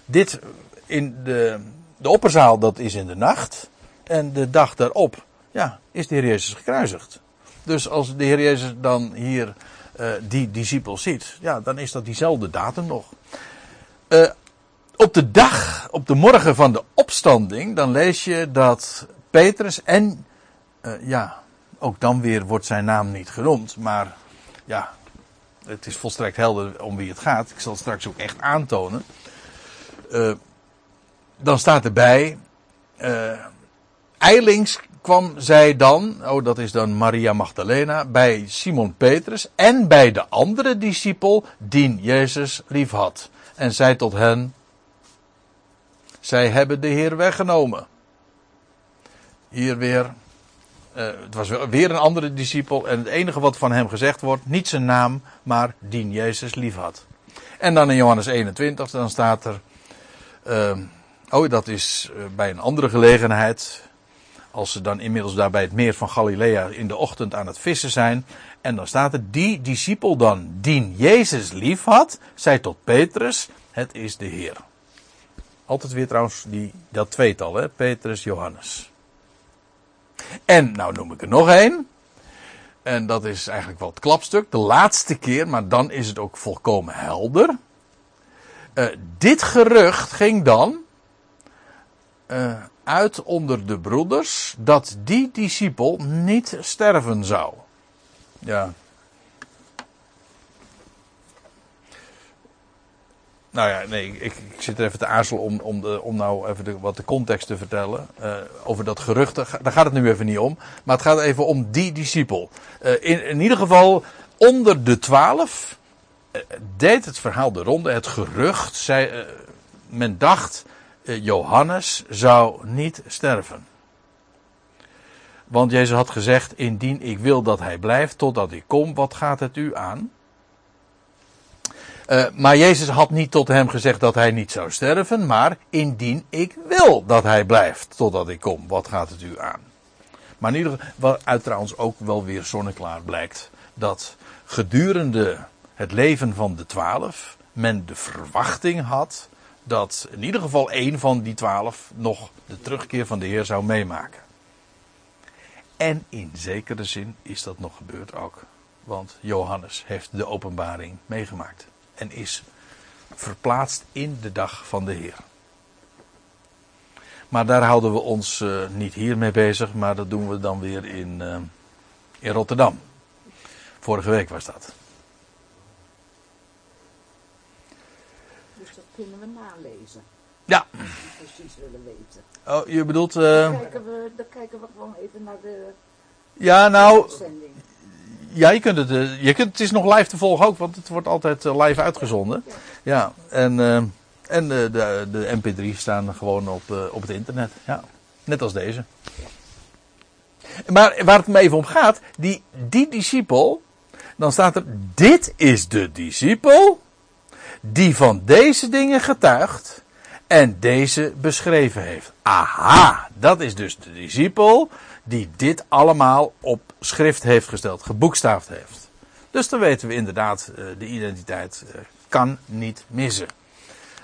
Dit in de, de opperzaal, dat is in de nacht. En de dag daarop, ja, is de Heer Jezus gekruisigd. Dus als de Heer Jezus dan hier uh, die discipel ziet, ja, dan is dat diezelfde datum nog. Uh, op de dag, op de morgen van de opstanding, dan lees je dat Petrus en, uh, ja, ook dan weer wordt zijn naam niet genoemd, maar ja, het is volstrekt helder om wie het gaat. Ik zal het straks ook echt aantonen. Uh, dan staat erbij, uh, eilings kwam zij dan, oh dat is dan Maria Magdalena, bij Simon Petrus en bij de andere discipel die Jezus lief had. En zei tot hen, zij hebben de Heer weggenomen. Hier weer, uh, het was weer een andere discipel en het enige wat van hem gezegd wordt, niet zijn naam, maar die Jezus lief had. En dan in Johannes 21, dan staat er, uh, oh dat is bij een andere gelegenheid, als ze dan inmiddels daar bij het meer van Galilea in de ochtend aan het vissen zijn. En dan staat er, die discipel dan, die Jezus lief had, zei tot Petrus, het is de Heer. Altijd weer trouwens die, dat tweetal, hè? Petrus, Johannes. En nou noem ik er nog één. En dat is eigenlijk wel het klapstuk. De laatste keer, maar dan is het ook volkomen helder. Uh, dit gerucht ging dan uh, uit onder de broeders dat die discipel niet sterven zou. Ja. Nou ja, nee, ik, ik zit er even te aarzelen om, om, de, om nou even de, wat de context te vertellen. Uh, over dat gerucht, daar gaat het nu even niet om. Maar het gaat even om die discipel. Uh, in, in ieder geval, onder de twaalf uh, deed het verhaal de ronde. Het gerucht, zei, men dacht, Johannes zou niet sterven. Want Jezus had gezegd, indien ik wil dat hij blijft totdat ik kom, wat gaat het u aan? Uh, maar Jezus had niet tot hem gezegd dat hij niet zou sterven, maar indien ik wil dat hij blijft totdat ik kom, wat gaat het u aan? Maar in ieder geval, wat uit trouwens ook wel weer zonneklaar blijkt, dat gedurende het leven van de twaalf men de verwachting had dat in ieder geval één van die twaalf nog de terugkeer van de Heer zou meemaken. En in zekere zin is dat nog gebeurd ook. Want Johannes heeft de openbaring meegemaakt. En is verplaatst in de dag van de Heer. Maar daar houden we ons uh, niet hier mee bezig, maar dat doen we dan weer in, uh, in Rotterdam. Vorige week was dat. Dus dat kunnen we nalezen. Ja. Als we precies willen weten. Oh, je bedoelt. Uh... Dan, kijken we, dan kijken we gewoon even naar de. Ja, nou. Ja, je kunt het. uh, Je kunt, het is nog live te volgen ook, want het wordt altijd uh, live uitgezonden. Ja, en, uh, en de, de, de MP3 staan gewoon op, op het internet. Ja, net als deze. Maar waar het me even om gaat, die, die discipel, dan staat er: Dit is de discipel die van deze dingen getuigt en deze beschreven heeft. Aha, dat is dus de discipel die dit allemaal op schrift heeft gesteld, geboekstaafd heeft. Dus dan weten we inderdaad, uh, de identiteit uh, kan niet missen.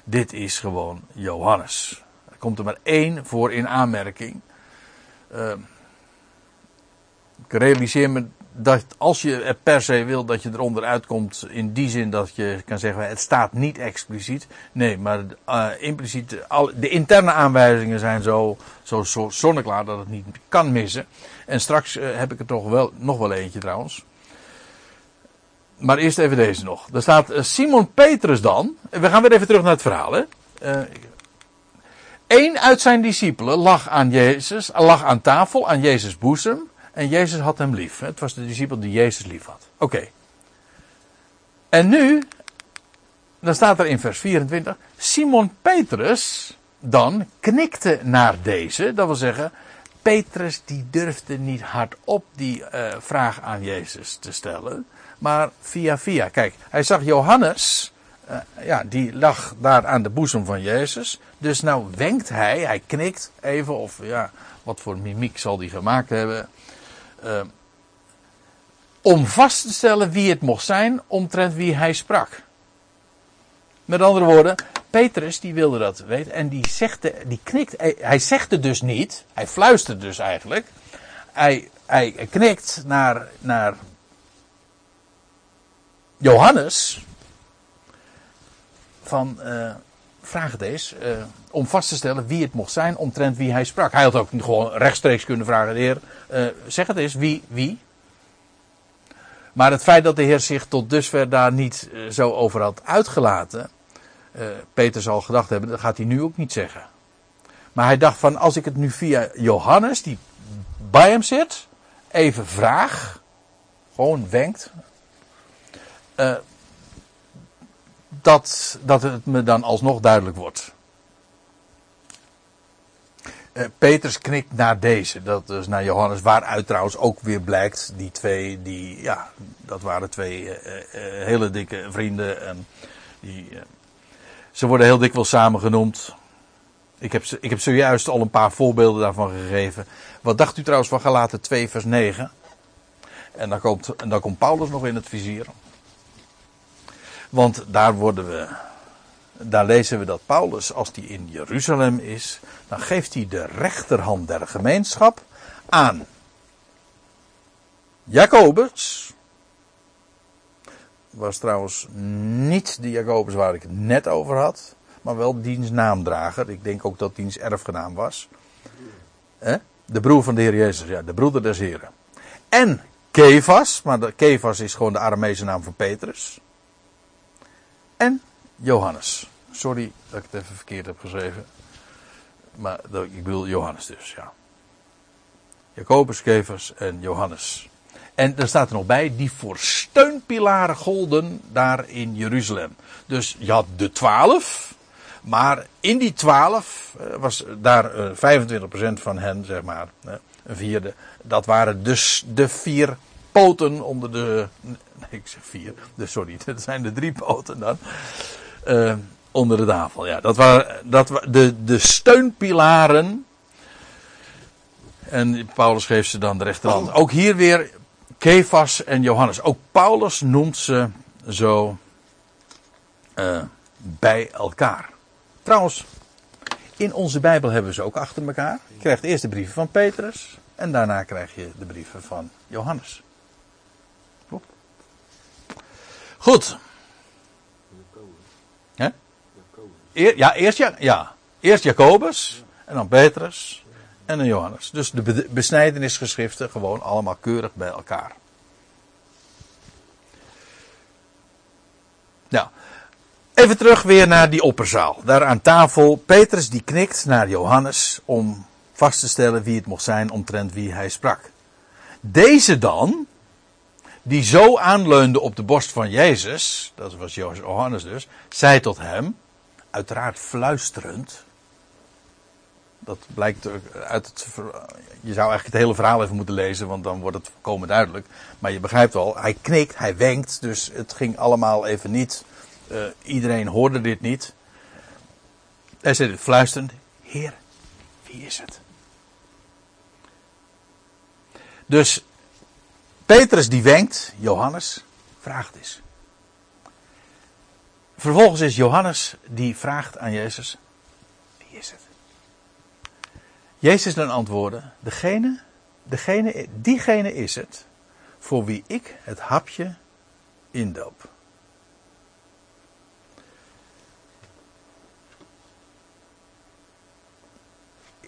dit is gewoon Johannes. Er komt er maar één voor in aanmerking. Uh, ik realiseer me dat als je per se wil dat je eronder uitkomt, in die zin dat je kan zeggen, het staat niet expliciet. Nee, maar uh, impliciet, de interne aanwijzingen zijn zo, zo, zo zonneklaar dat het niet kan missen. En straks uh, heb ik er toch wel, nog wel eentje trouwens. Maar eerst even deze nog. Daar staat uh, Simon Petrus dan. We gaan weer even terug naar het verhaal. Hè? Eén uit zijn discipelen lag aan Jezus, lag aan tafel, aan Jezus' boezem. En Jezus had hem lief. Het was de discipel die Jezus lief had. Oké. En nu, dan staat er in vers 24, Simon Petrus dan knikte naar deze. Dat wil zeggen, Petrus die durfde niet hardop die uh, vraag aan Jezus te stellen. Maar via via. Kijk, hij zag Johannes, uh, ja, die lag daar aan de boezem van Jezus. Dus nou wenkt hij, hij knikt even, of ja, wat voor mimiek zal die gemaakt hebben. Uh, om vast te stellen wie het mocht zijn omtrent wie hij sprak. Met andere woorden, Petrus die wilde dat weten en die, zegde, die knikt. Hij, zegt het dus niet, hij fluistert dus eigenlijk. Hij, hij knikt naar, naar Johannes. Van, uh, vraag het eens, uh, om vast te stellen wie het mocht zijn omtrent wie hij sprak. Hij had ook gewoon rechtstreeks kunnen vragen, de heer, uh, zeg het eens, wie, wie? Maar het feit dat de heer zich tot dusver daar niet uh, zo over had uitgelaten, Peter zal gedacht hebben, dat gaat hij nu ook niet zeggen. Maar hij dacht van, als ik het nu via Johannes, die bij hem zit, even vraag, gewoon wenkt, dat, dat het me dan alsnog duidelijk wordt. Uh, Petrus knikt naar deze, dat is naar Johannes, waaruit trouwens ook weer blijkt, die twee, die, ja, dat waren twee uh, uh, hele dikke vrienden. En die, ze worden heel dikwijls samen genoemd. Ik heb, ik heb zojuist al een paar voorbeelden daarvan gegeven. Wat dacht u trouwens van Galaten 2 vers 9? En dan komt, en dan komt Paulus nog in het vizier. Want daar worden we, daar lezen we dat Paulus, als hij in Jeruzalem is, dan geeft hij de rechterhand der gemeenschap aan Jacobus. Was trouwens niet de Jacobus waar ik het net over had, maar wel diens naamdrager. Ik denk ook dat diens erfgenaam was. De broer van de Heer Jezus, ja, de broeder des Heren. En Kefas, maar de, Kefas is gewoon de Aramese naam van Petrus en Johannes. Sorry dat ik het even verkeerd heb geschreven. Maar ik bedoel Johannes dus, ja. Jacobus, Kevers en Johannes. En er staat er nog bij, die voor steunpilaren golden daar in Jeruzalem. Dus je had de twaalf, maar in die twaalf eh, was daar 25% eh, van hen, zeg maar, een vierde. Dat waren dus de vier poten onder de. Nee, ik zeg vier. Dus sorry, (laughs) dat zijn de drie poten dan. Uh, onder de tafel. Ja, dat waren, dat waren de, de steunpilaren. En Paulus geeft ze dan de rechterhand. Ook hier weer Kefas en Johannes. Ook Paulus noemt ze zo uh, bij elkaar. Trouwens, in onze Bijbel hebben we ze ook achter elkaar. Je krijgt eerst de brieven van Petrus. En daarna krijg je de brieven van Johannes. Goed. Hè? Ja, eerst, ja, ja, eerst Jacobus. En dan Petrus. En dan Johannes. Dus de besnijdenisgeschriften gewoon allemaal keurig bij elkaar. Nou, even terug weer naar die opperzaal. Daar aan tafel, Petrus die knikt naar Johannes om vast te stellen wie het mocht zijn omtrent wie hij sprak. Deze dan, die zo aanleunde op de borst van Jezus, dat was Johannes dus, zei tot hem, uiteraard fluisterend. Dat blijkt uit het. Je zou eigenlijk het hele verhaal even moeten lezen, want dan wordt het volkomen duidelijk. Maar je begrijpt wel, hij knikt, hij wenkt, dus het ging allemaal even niet. Uh, iedereen hoorde dit niet. Hij zei fluisterend: Heer, wie is het? Dus Petrus die wenkt, Johannes, vraagt eens. Vervolgens is Johannes die vraagt aan Jezus: Wie is het? Jezus dan antwoordde: Degene, degene, diegene is het voor wie ik het hapje indoop.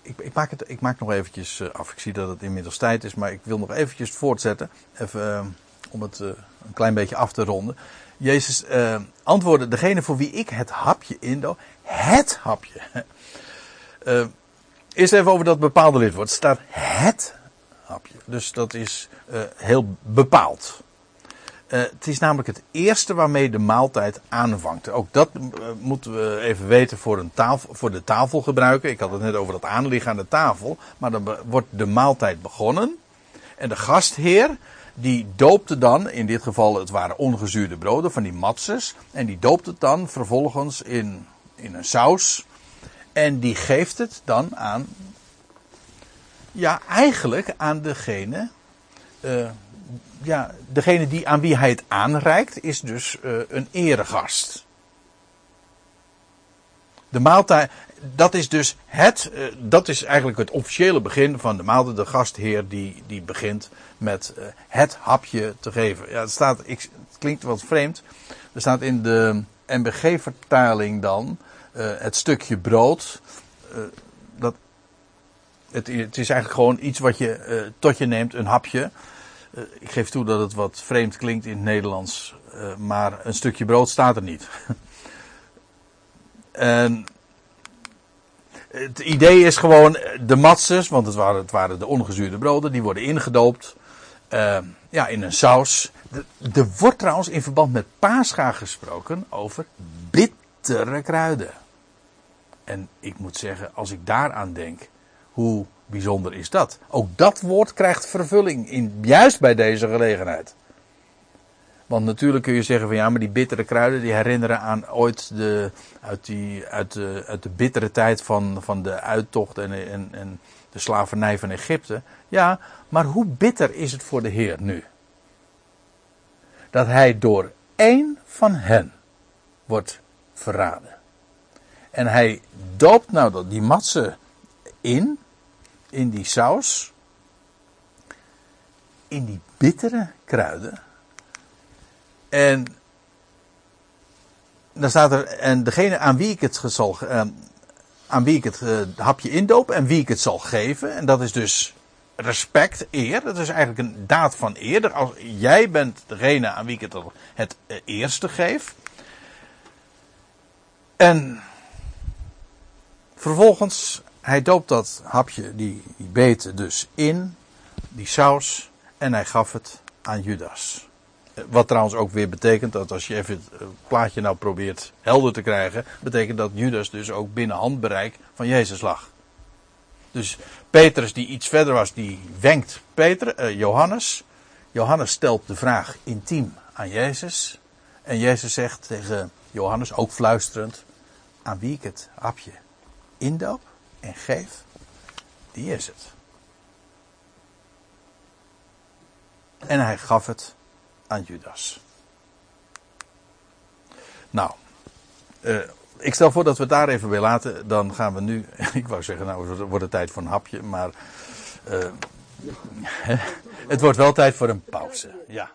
Ik, ik, maak het, ik maak nog eventjes eh, af. Ik zie dat het inmiddels tijd is, maar ik wil nog eventjes voortzetten. Even uh, om het uh, een klein beetje af te ronden. Jezus uh, antwoordde, degene voor wie ik het hapje indoop, het hapje. Uh, (laughs) eerst even over dat bepaalde lidwoord. Het staat het hapje. Dus dat is heel bepaald. het is namelijk het eerste waarmee de maaltijd aanvangt. Ook dat moeten we even weten voor, een tafel, voor de. Ik had het net over dat aanliggen aan de tafel. Maar dan wordt de maaltijd begonnen. En de gastheer, die doopte dan, in dit geval het waren ongezuurde broden van die matzes. En die doopt het dan vervolgens in, in een saus. En die geeft het dan aan, ja eigenlijk aan degene, uh, ja, degene die, aan wie hij het aanreikt, is dus uh, een eregast. De maaltijd, dat is dus het, uh, dat is eigenlijk het officiële begin van de maaltijd. De gastheer die, die begint met uh, het hapje te geven. Ja, het staat, ik, het klinkt wat vreemd. Er staat in de MBG-vertaling dan uh, het stukje brood. dat, het, het, is eigenlijk gewoon iets wat je tot je neemt, een hapje. ik geef toe dat het wat vreemd klinkt in het Nederlands, maar een stukje brood staat er niet. (laughs) En het idee is gewoon de matzes, want het waren, het waren de ongezuurde broden, die worden ingedoopt uh, ja, in een saus. Er wordt trouwens in verband met Pascha gesproken over bittere kruiden. En ik moet zeggen, als ik daaraan denk, hoe bijzonder is dat? Ook dat woord krijgt vervulling, in, juist bij deze gelegenheid. Want natuurlijk kun je zeggen van ja, maar die bittere kruiden die herinneren aan ooit de, uit, die, uit, de, uit de bittere tijd van, van de uittocht en, en, en de slavernij van Egypte. Ja, maar hoe bitter is het voor de Heer nu? Dat hij door één van hen wordt verraden. En hij doopt nou die matse in, in die saus, in die bittere kruiden. En dan staat er, en degene aan wie ik het zal, aan wie ik het uh, hapje indoop en wie ik het zal geven. En dat is dus respect, eer. Dat is eigenlijk een daad van eer. Als, jij bent degene aan wie ik het het uh, eerste geef. En vervolgens, hij doopt dat hapje, die, die beten dus in, die saus, en hij gaf het aan Judas. Wat trouwens ook weer betekent dat als je even het plaatje nou probeert helder te krijgen, betekent dat Judas dus ook binnen handbereik van Jezus lag. Dus Petrus die iets verder was, die wenkt Peter, uh, Johannes. Johannes stelt de vraag intiem aan Jezus. En Jezus zegt tegen Johannes, ook fluisterend, aan wie ik het hapje indoop en geef, die is het. En hij gaf het aan Judas. Nou, uh, ik stel voor dat we het daar even bij laten. Dan gaan we nu, (laughs) ik wou zeggen, nou het wordt tijd voor een hapje, maar uh, (laughs) het wordt wel tijd voor een pauze. Ja.